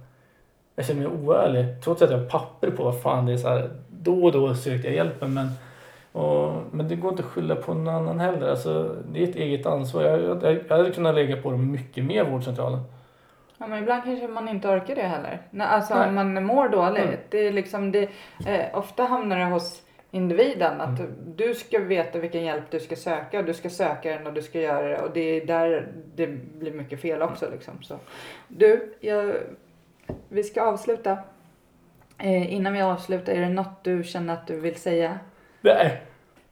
jag känner mig oärlig. Trots att jag har papper på vad fan det är så här. Då och då sökte jag hjälpen men och, men det går inte att skylla på någon annan heller. Alltså, det är ett eget ansvar. Jag, jag, jag hade kunnat lägga på dem mycket mer, vårdcentralen. Ja, men ibland kanske man inte orkar det heller. Nej, alltså Nej. om man mår dåligt. Mm. Det är liksom det, eh, ofta hamnar det hos individen att Mm. du ska veta vilken hjälp du ska söka och du ska söka den och du ska göra det och det är där det blir mycket fel också liksom. Så. Du, jag, vi ska avsluta. Eh, innan vi avslutar, är det något du känner att du vill säga? Nej.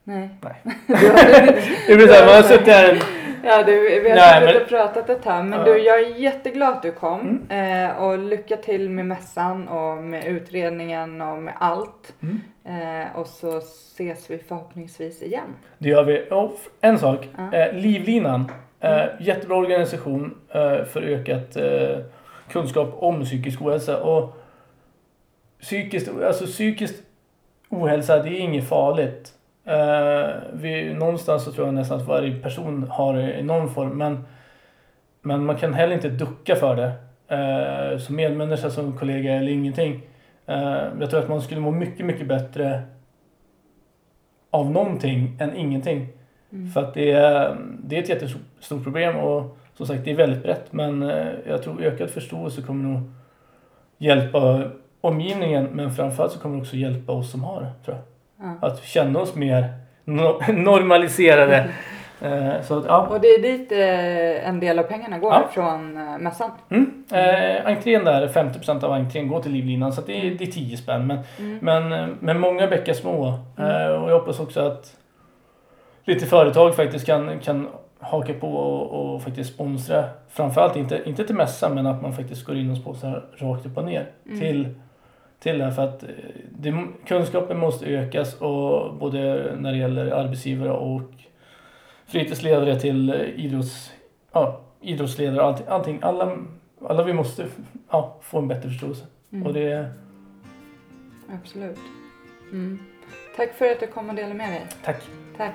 Nej. Nej. Det blir så här, man har suttit här. Ja, du, vi har Nej, suttit men- och pratat ett tag. Men Ja. du, jag är jätteglad att du kom. Mm. Eh, och lycka till med mässan och med utredningen och med allt. Mm. Eh, och så ses vi förhoppningsvis igen. Det gör vi. Och en sak. Ja. Eh, Livlinan. Eh, jättebra organisation eh, för ökat eh, kunskap om psykisk ohälsa. Och psykiskt, alltså psykiskt ohälsa, det är inget farligt. Eh, vi, någonstans så tror jag nästan att varje person har det i någon form. Men, men man kan heller inte ducka för det. eh, som medmänniska, som kollega eller ingenting. Eh, jag tror att man skulle må mycket, mycket bättre av någonting än ingenting. Mm. För att det är, det är ett jättestort problem och som sagt det är väldigt brett men jag tror ökad förståelse kommer nog hjälpa omgivningen men framförallt så kommer det också hjälpa oss som har det. Ja. Att känna oss mer no- normaliserade. Eh, Så att, ja. Och det är dit eh, en del av pengarna går Ja. från eh, mässan. Mm. Eh, entrén där, 50% av entrén går till livlinan så det, är, det är 10 spänn. Men, Mm. men, men många bäckar små. Eh, och jag hoppas också att lite företag faktiskt kan, kan haka på och, och faktiskt sponsra. Framförallt inte, inte till mässan men att man faktiskt går in och sponsrar rakt upp och ner Mm. till, till det. För att eh, det, kunskapen måste ökas och både när det gäller arbetsgivare och fritidsledare till eh, idrotts, ja, idrottsledare. Allting, allting, alla, alla vi måste ja, få en bättre förståelse. Mm. Och det, Absolut. Mm. Tack för att du kom och delade med dig. tack. Tack.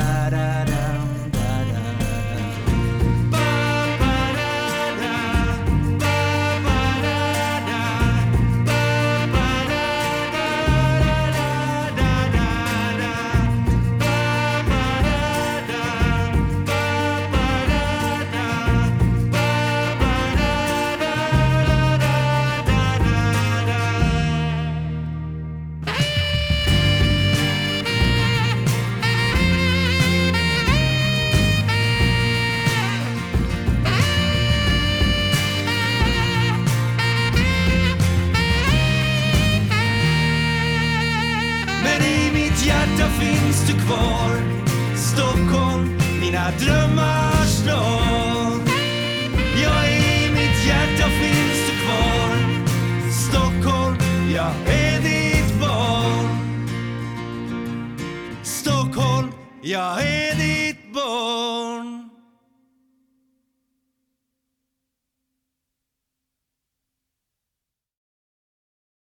mina drömmars dag Ja, i mitt hjärta finns du kvar? Stockholm, jag är ditt barn. Stockholm, jag är ditt